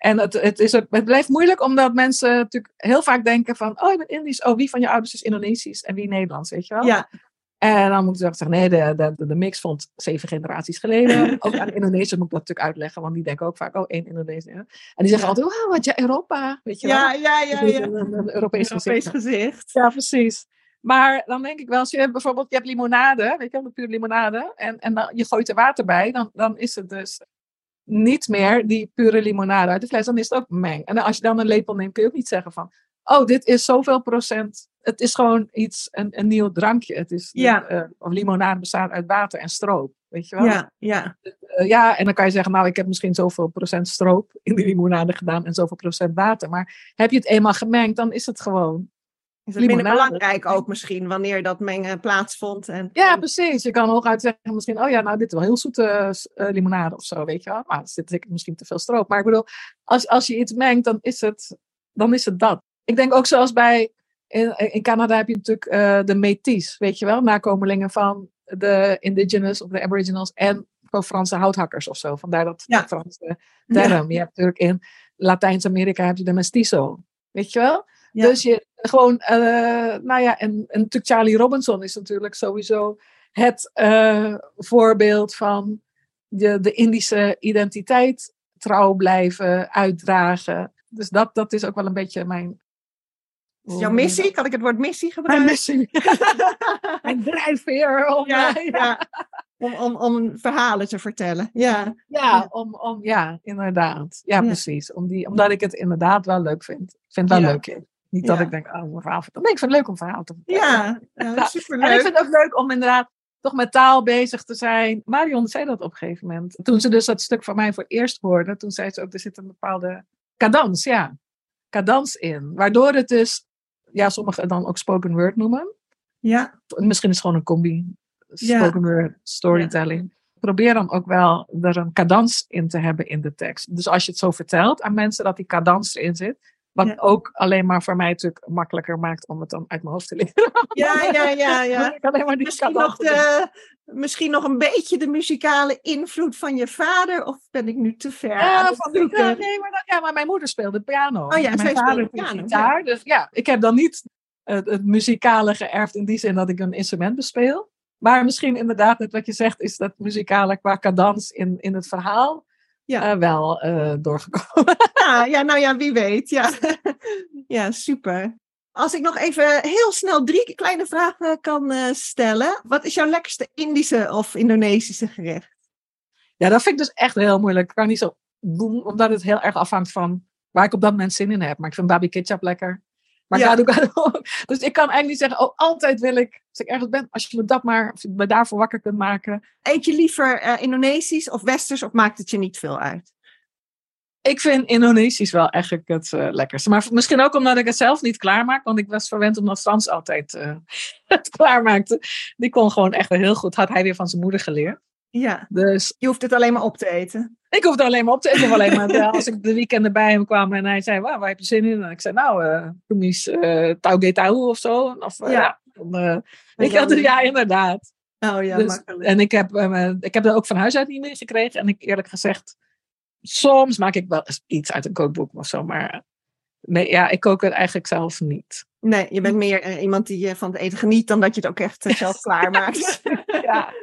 En het, het, is, ook- het blijft moeilijk omdat mensen natuurlijk heel vaak denken van, oh je bent Indisch, oh wie van je ouders is Indonesisch en wie Nederlands, weet je wel? ja, En dan moet ik zeggen, nee, de, de, de mix vond zeven generaties geleden. ook aan Indonesiërs moet ik dat natuurlijk uitleggen, want die denken ook vaak, oh één Indonesië. En die zeggen Ja. altijd, wauw, wat je Europa, weet je wel? ja, ja, ja. Ja. Een, een, een Europees Europees gezicht. gezicht. Ja, precies. Maar dan denk ik wel, als je bijvoorbeeld, je hebt limonade, weet je wel, de pure limonade, en, en dan, je gooit er water bij, dan, dan is het dus niet meer die pure limonade uit de fles, dan is het ook meng. En als je dan een lepel neemt, kun je ook niet zeggen van, oh, dit is zoveel procent. Het is gewoon iets, een, een nieuw drankje. Het is, Ja. eh, of limonade bestaat uit water en stroop, weet je wel. Ja, ja. Eh, ja, en dan kan je zeggen, nou, ik heb misschien zoveel procent stroop in die limonade gedaan en zoveel procent water. Maar heb je het eenmaal gemengd, dan is het gewoon Is het minder Limonade. belangrijk ook misschien, wanneer dat mengen plaatsvond. En, Ja, precies. Je kan hooguit zeggen misschien, oh ja, nou, dit is wel heel zoete eh, limonade of zo, weet je wel. Maar er zit misschien te veel stroop. Maar ik bedoel, als, als je iets mengt, dan is, het, dan is het dat. Ik denk ook zoals bij, in, in Canada heb je natuurlijk eh, de Métis, weet je wel. Nakomelingen van de indigenous of de aboriginals en van Franse houthakkers of zo. Vandaar dat Ja. Franse term. Je hebt natuurlijk in Latijns-Amerika heb je de mestizo, weet je wel. Ja. Dus je gewoon, eh, nou ja, en, en natuurlijk Charlie Robinson is natuurlijk sowieso het eh, voorbeeld van de, de Indische identiteit trouw blijven, uitdragen. Dus dat, dat is ook wel een beetje mijn. Is jouw missie? Kan ik het woord missie Mijn gebruiken? missie. mijn drijfveer. Om, Ja, ja, ja. Om, om, om verhalen te vertellen. Ja, ja, om, om, ja, inderdaad. Ja, precies. Om die, omdat ik het inderdaad wel leuk vind. Ik vind het wel leuk. Niet dat ik denk, oh, een verhaal vertellen. Nee, ik vind het leuk om verhaal te vertellen. ja, superleuk. En ik vind het ook leuk om inderdaad toch met taal bezig te zijn. Marion zei dat op een gegeven moment. Toen ze dus dat stuk van mij voor het eerst hoorde, toen zei ze ook, er zit een bepaalde cadans, ja. Cadans in. Waardoor het dus, ja, sommigen dan ook spoken word noemen. Ja, Misschien is het gewoon een combi. Ja. Spoken word, storytelling. Probeer dan ook wel er een cadans in te hebben in de tekst. Dus als je het zo vertelt aan mensen dat die cadans erin zit. Wat Ja. ook alleen maar voor mij natuurlijk makkelijker maakt om het dan uit mijn hoofd te leren. ja, ja, ja. ja. Ik alleen maar die Misschien, nog de, misschien nog een beetje de muzikale invloed van je vader, of ben ik nu te ver? Ja, van ja, nee, maar, dat, ja, maar mijn moeder speelde piano. Oh ja, zij mijn vader speelde piano, gitaar. Dus ja, ik heb dan niet het, het muzikale geërfd in die zin dat ik een instrument bespeel. Maar misschien inderdaad, net wat je zegt, is dat muzikale qua cadans in, in het verhaal Ja. eh, wel eh, doorgekomen. Ja, ja, nou ja, wie weet. Ja. ja, super. Als ik nog even heel snel drie kleine vragen kan eh, stellen. Wat is jouw lekkerste Indische of Indonesische gerecht? ja, dat vind ik dus echt heel moeilijk. Ik kan niet zo doen, omdat het heel erg afhangt van waar ik op dat moment zin in heb. Maar ik vind babi ketchup lekker. Maar Ja. gado gado. Dus ik kan eigenlijk niet zeggen, oh, altijd wil ik, als ik ergens ben, als je me dat maar, als je me daarvoor wakker kunt maken. Eet je liever eh, Indonesisch of Westers of maakt het je niet veel uit? Ik vind Indonesisch wel eigenlijk het eh, lekkerste. Maar misschien ook omdat ik het zelf niet klaarmaak. Want ik was verwend omdat Frans altijd eh, het klaarmaakte. Die kon gewoon echt heel goed. Had hij weer van zijn moeder geleerd. Ja, Dus je hoeft het alleen maar op te eten. ik hoefde alleen maar op te eten. Alleen maar eh, als ik de weekenden bij hem kwam en hij zei, "Waar, waar heb je zin in? En ik zei, nou, eh Roemies uh, Tauge Tau of zo. Of, Ja. ja. wel, dus ja, inderdaad. Oh ja, Dus- makkelijk. En ik heb, ik heb dat ook van huis uit niet meegekregen. En ik eerlijk gezegd, soms maak ik wel eens iets uit een kookboek of zo. Maar nee, ja, ik kook het eigenlijk zelf niet. Nee, je bent meer eh, iemand die eh, van het eten geniet dan dat je het ook echt eh, zelf klaarmaakt. Ja.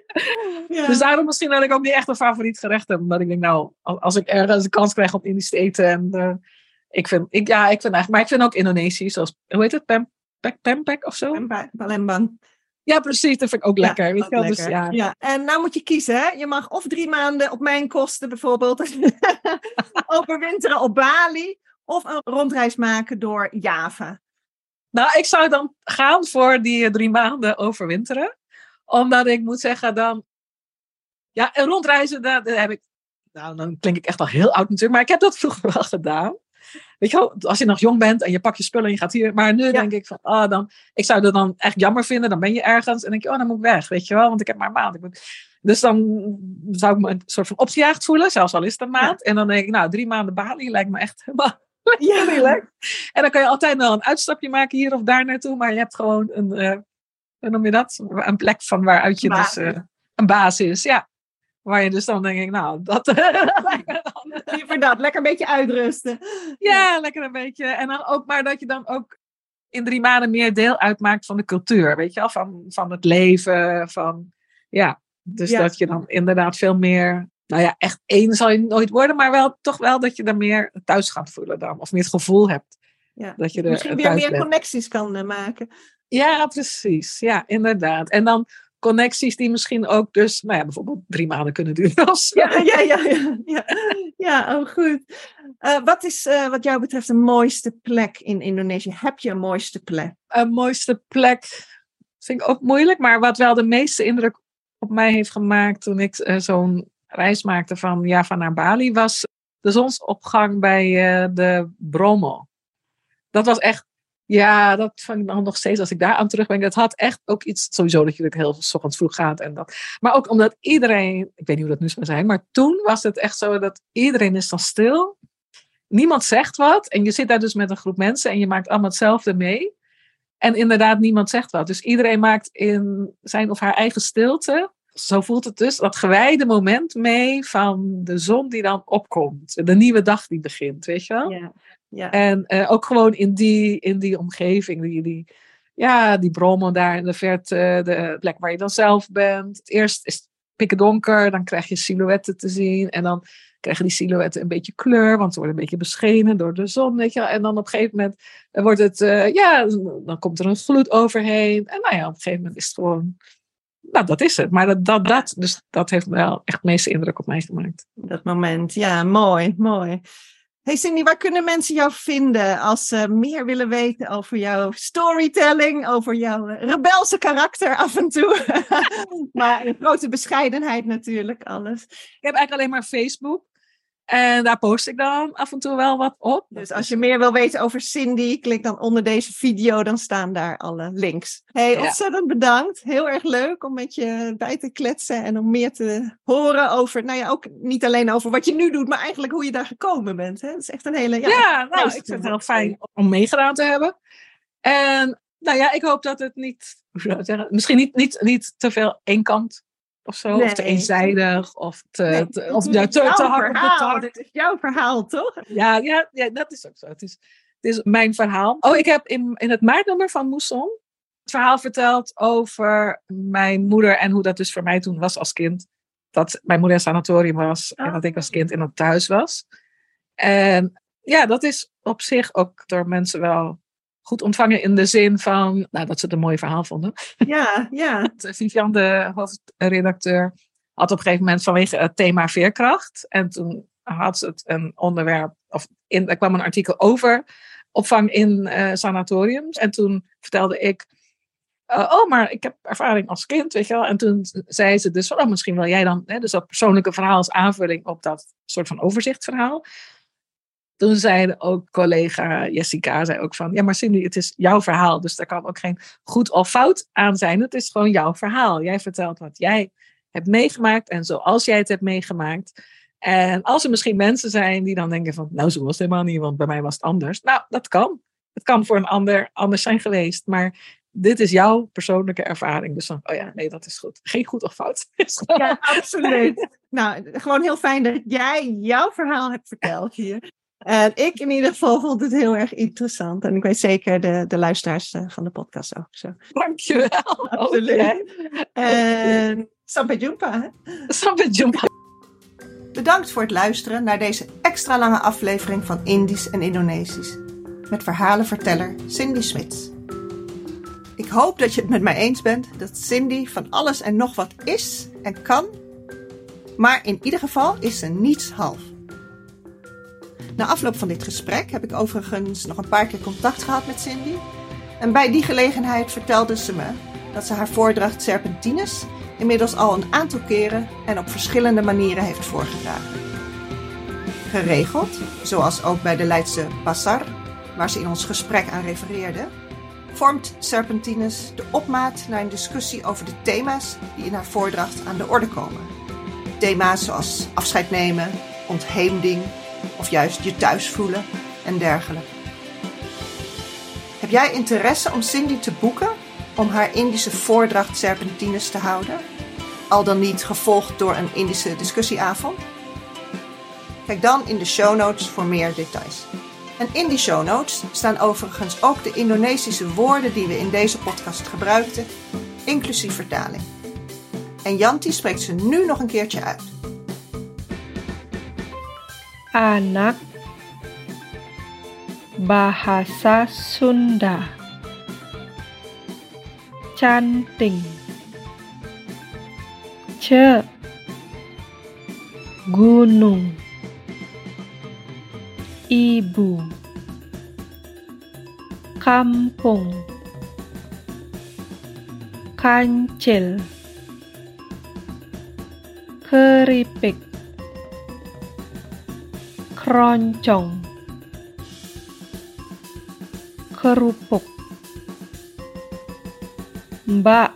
ja. Dus daarom misschien dat ik ook niet echt een favoriet gerecht heb. Omdat ik denk, nou, als, ik ergens een kans krijg om Indisch te eten. En, ik vind, ik, ja, ik vind eigenlijk, maar ik vind ook Indonesisch, zoals, hoe heet het, Pem, Pek, Pempek of zo? Palembang-. Ja, precies, dat vind ik ook lekker. weet ook? Dus, ja. ja. En nou moet je kiezen, hè? Je mag of drie maanden op mijn kosten bijvoorbeeld overwinteren op Bali, of een rondreis maken door Java. Nou, ik zou dan gaan voor die eh, drie maanden overwinteren. Omdat ik moet zeggen dan... Ja, en rondreizen, daar, daar heb ik... Nou, dan klink ik echt al heel oud natuurlijk. Maar ik heb dat vroeger wel gedaan. Weet je wel, als je nog jong bent en je pakt je spullen en je gaat hier. Maar nu denk ik van, ah, dan... Ik zou het dan echt jammer vinden. Dan ben je ergens en denk je, oh, dan moet ik weg. Weet je wel, want ik heb maar een maand. Ik moet... Dus dan zou ik me een soort van opgejaagd voelen. Zelfs al is het een maand. En dan denk ik, nou, drie maanden Bali lijkt me echt helemaal Ja, relaxed. En dan kan je altijd wel een uitstapje maken hier of daar naartoe. Maar je hebt gewoon een, eh, hoe noem je dat? Een plek van waaruit je dus eh, een basis, ja. Waar je dus dan denk ik, nou, dat. Liever dat, lekker een beetje uitrusten. Ja, lekker een beetje. En dan ook maar dat je dan ook in drie maanden meer deel uitmaakt van de cultuur. Weet je wel, van, van het leven, van, ja. Dus Ja. dat je dan inderdaad veel meer, nou ja, echt één zal je nooit worden, maar wel toch wel dat je er meer thuis gaat voelen dan. Of meer het gevoel hebt Ja. dat je er Misschien weer thuis meer bent. connecties kan eh, maken. Ja, precies. Ja, inderdaad. En dan connecties die misschien ook dus, nou ja, bijvoorbeeld drie maanden kunnen duren. Ja, ja, ja, ja. Ja, ja oh goed. Eh, wat is eh, wat jou betreft de mooiste plek in Indonesië? Heb je een mooiste plek? Een mooiste plek vind ik ook moeilijk, maar wat wel de meeste indruk op mij heeft gemaakt toen ik eh, zo'n reis maakte van Java naar Bali, was de zonsopgang bij eh, de Bromo. Dat was echt, ja, dat vond ik nog steeds als ik daar aan terugdenk. Dat had echt ook iets, sowieso dat je natuurlijk heel ochtends vroeg gaat en dat. Maar ook omdat iedereen, ik weet niet hoe dat nu zou zijn, maar toen was het echt zo dat iedereen is dan stil. Niemand zegt wat en je zit daar dus met een groep mensen en je maakt allemaal hetzelfde mee. En inderdaad, niemand zegt wat. Dus iedereen maakt in zijn of haar eigen stilte, zo voelt het dus, dat gewijde moment mee van de zon die dan opkomt. De nieuwe dag die begint, weet je wel? Ja. ja. En eh, ook gewoon in die, in die omgeving, die, die, ja, die brommen daar in de verte, de plek waar je dan zelf bent. Eerst is het pikken donker, dan krijg je silhouetten te zien. En dan krijgen die silhouetten een beetje kleur, want ze worden een beetje beschenen door de zon, weet je wel. En dan op een gegeven moment eh, wordt het, eh, ja, dan komt er een gloed overheen. En nou ja, op een gegeven moment is het gewoon, nou, dat is het. Maar dat, dat, dat, dus dat heeft wel echt de meeste indruk op mij gemaakt. Dat moment, ja, mooi, mooi. Hey Cindy, waar kunnen mensen jou vinden als ze meer willen weten over jouw storytelling, over jouw eh, rebelse karakter af en toe? maar een grote bescheidenheid natuurlijk, alles. Ik heb eigenlijk alleen maar Facebook. En daar post ik dan af en toe wel wat op. Dus als je meer wil weten over Cindy, klik dan onder deze video, dan staan daar alle links. Hey, Ja. ontzettend bedankt. Heel erg leuk om met je bij te kletsen en om meer te horen over, nou ja, ook niet alleen over wat je nu doet, maar eigenlijk hoe je daar gekomen bent. Hè? Dat is echt een hele, ja, Ja, nou, ik vind het heel fijn om meegedaan te hebben. En nou ja, ik hoop dat het niet, hoe zou ik het zeggen, misschien niet, niet, niet te veel één kant of zo, of te eenzijdig, of te, Nee, te, of ja, te, te hard. Dit is jouw verhaal, toch? Ja, ja, ja, dat is ook zo. Het is, het is mijn verhaal. Oh, ik heb in, in het maartnummer van Moesson het verhaal verteld over mijn moeder en hoe dat dus voor mij toen was als kind. Dat mijn moeder in sanatorium was en Oh. dat ik als kind in het thuis was. En ja, dat is op zich ook door mensen wel goed ontvangen in de zin van nou, dat ze het een mooi verhaal vonden. Ja, ja. Vivian, de hoofdredacteur, had op een gegeven moment vanwege het thema veerkracht. En toen had ze het een onderwerp, of in, er kwam een artikel over opvang in uh, sanatoriums. En toen vertelde ik, uh, oh, maar ik heb ervaring als kind, weet je wel. En toen zei ze dus, oh, misschien wil jij dan, hè, dus dat persoonlijke verhaal als aanvulling op dat soort van overzichtsverhaal. Toen zei ook collega Jessica, zei ook van, ja maar Cindy, het is jouw verhaal, dus daar kan ook geen goed of fout aan zijn. Het is gewoon jouw verhaal. Jij vertelt wat jij hebt meegemaakt en zoals jij het hebt meegemaakt. En als er misschien mensen zijn die dan denken van, nou zo was het helemaal niet, want bij mij was het anders. Nou, dat kan. Het kan voor een ander anders zijn geweest, maar dit is jouw persoonlijke ervaring. Dus dan, oh ja, nee, dat is goed. Geen goed of fout. Ja, absoluut. nou, gewoon heel fijn dat jij jouw verhaal hebt verteld hier. En ik in ieder geval vond het heel erg interessant. En ik weet zeker de, de luisteraars eh, van de podcast ook zo. Dankjewel. Absoluut. En Sampai Jumpa. Sampai Jumpa. Bedankt voor het luisteren naar deze extra lange aflevering van Indisch en Indonesisch. Met verhalenverteller Cindy Smits. Ik hoop dat je het met mij eens bent dat Cindy van alles en nog wat is en kan. Maar in ieder geval is ze niets half. Na afloop van dit gesprek heb ik overigens nog een paar keer contact gehad met Cindy. En bij die gelegenheid vertelde ze me dat ze haar voordracht Serpentines inmiddels al een aantal keren en op verschillende manieren heeft voorgedragen. Geregeld, zoals ook bij de Leidse Bassar, waar ze in ons gesprek aan refereerde, vormt Serpentines de opmaat naar een discussie over de thema's die in haar voordracht aan de orde komen. Thema's zoals afscheid nemen, ontheemding of juist je thuis voelen en dergelijke. Heb jij interesse om Cindy te boeken om haar Indische voordracht Serpentines te houden? Al dan niet gevolgd door een Indische discussieavond? Kijk dan in de show notes voor meer details. En in die show notes staan overigens ook de Indonesische woorden die we in deze podcast gebruikten, inclusief vertaling. En Janti spreekt ze nu nog een keertje uit. Anak Bahasa Sunda. Canting. Ce. Gunung. Ibu. Kampung. Kancil. Keripik keroncong kerupuk Mbak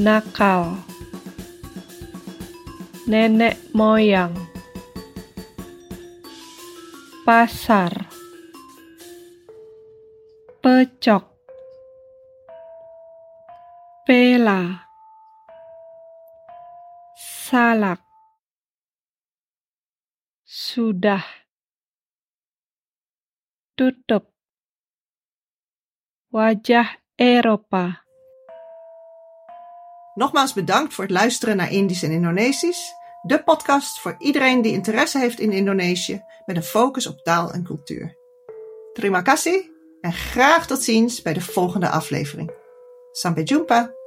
nakal nenek moyang pasar pecok pela salak sudah tutup wajah Europa. Nogmaals bedankt voor het luisteren naar Indisch en Indonesisch, de podcast voor iedereen die interesse heeft in Indonesië met een focus op taal en cultuur. Terima kasih en graag tot ziens bij de volgende aflevering. Sampai jumpa!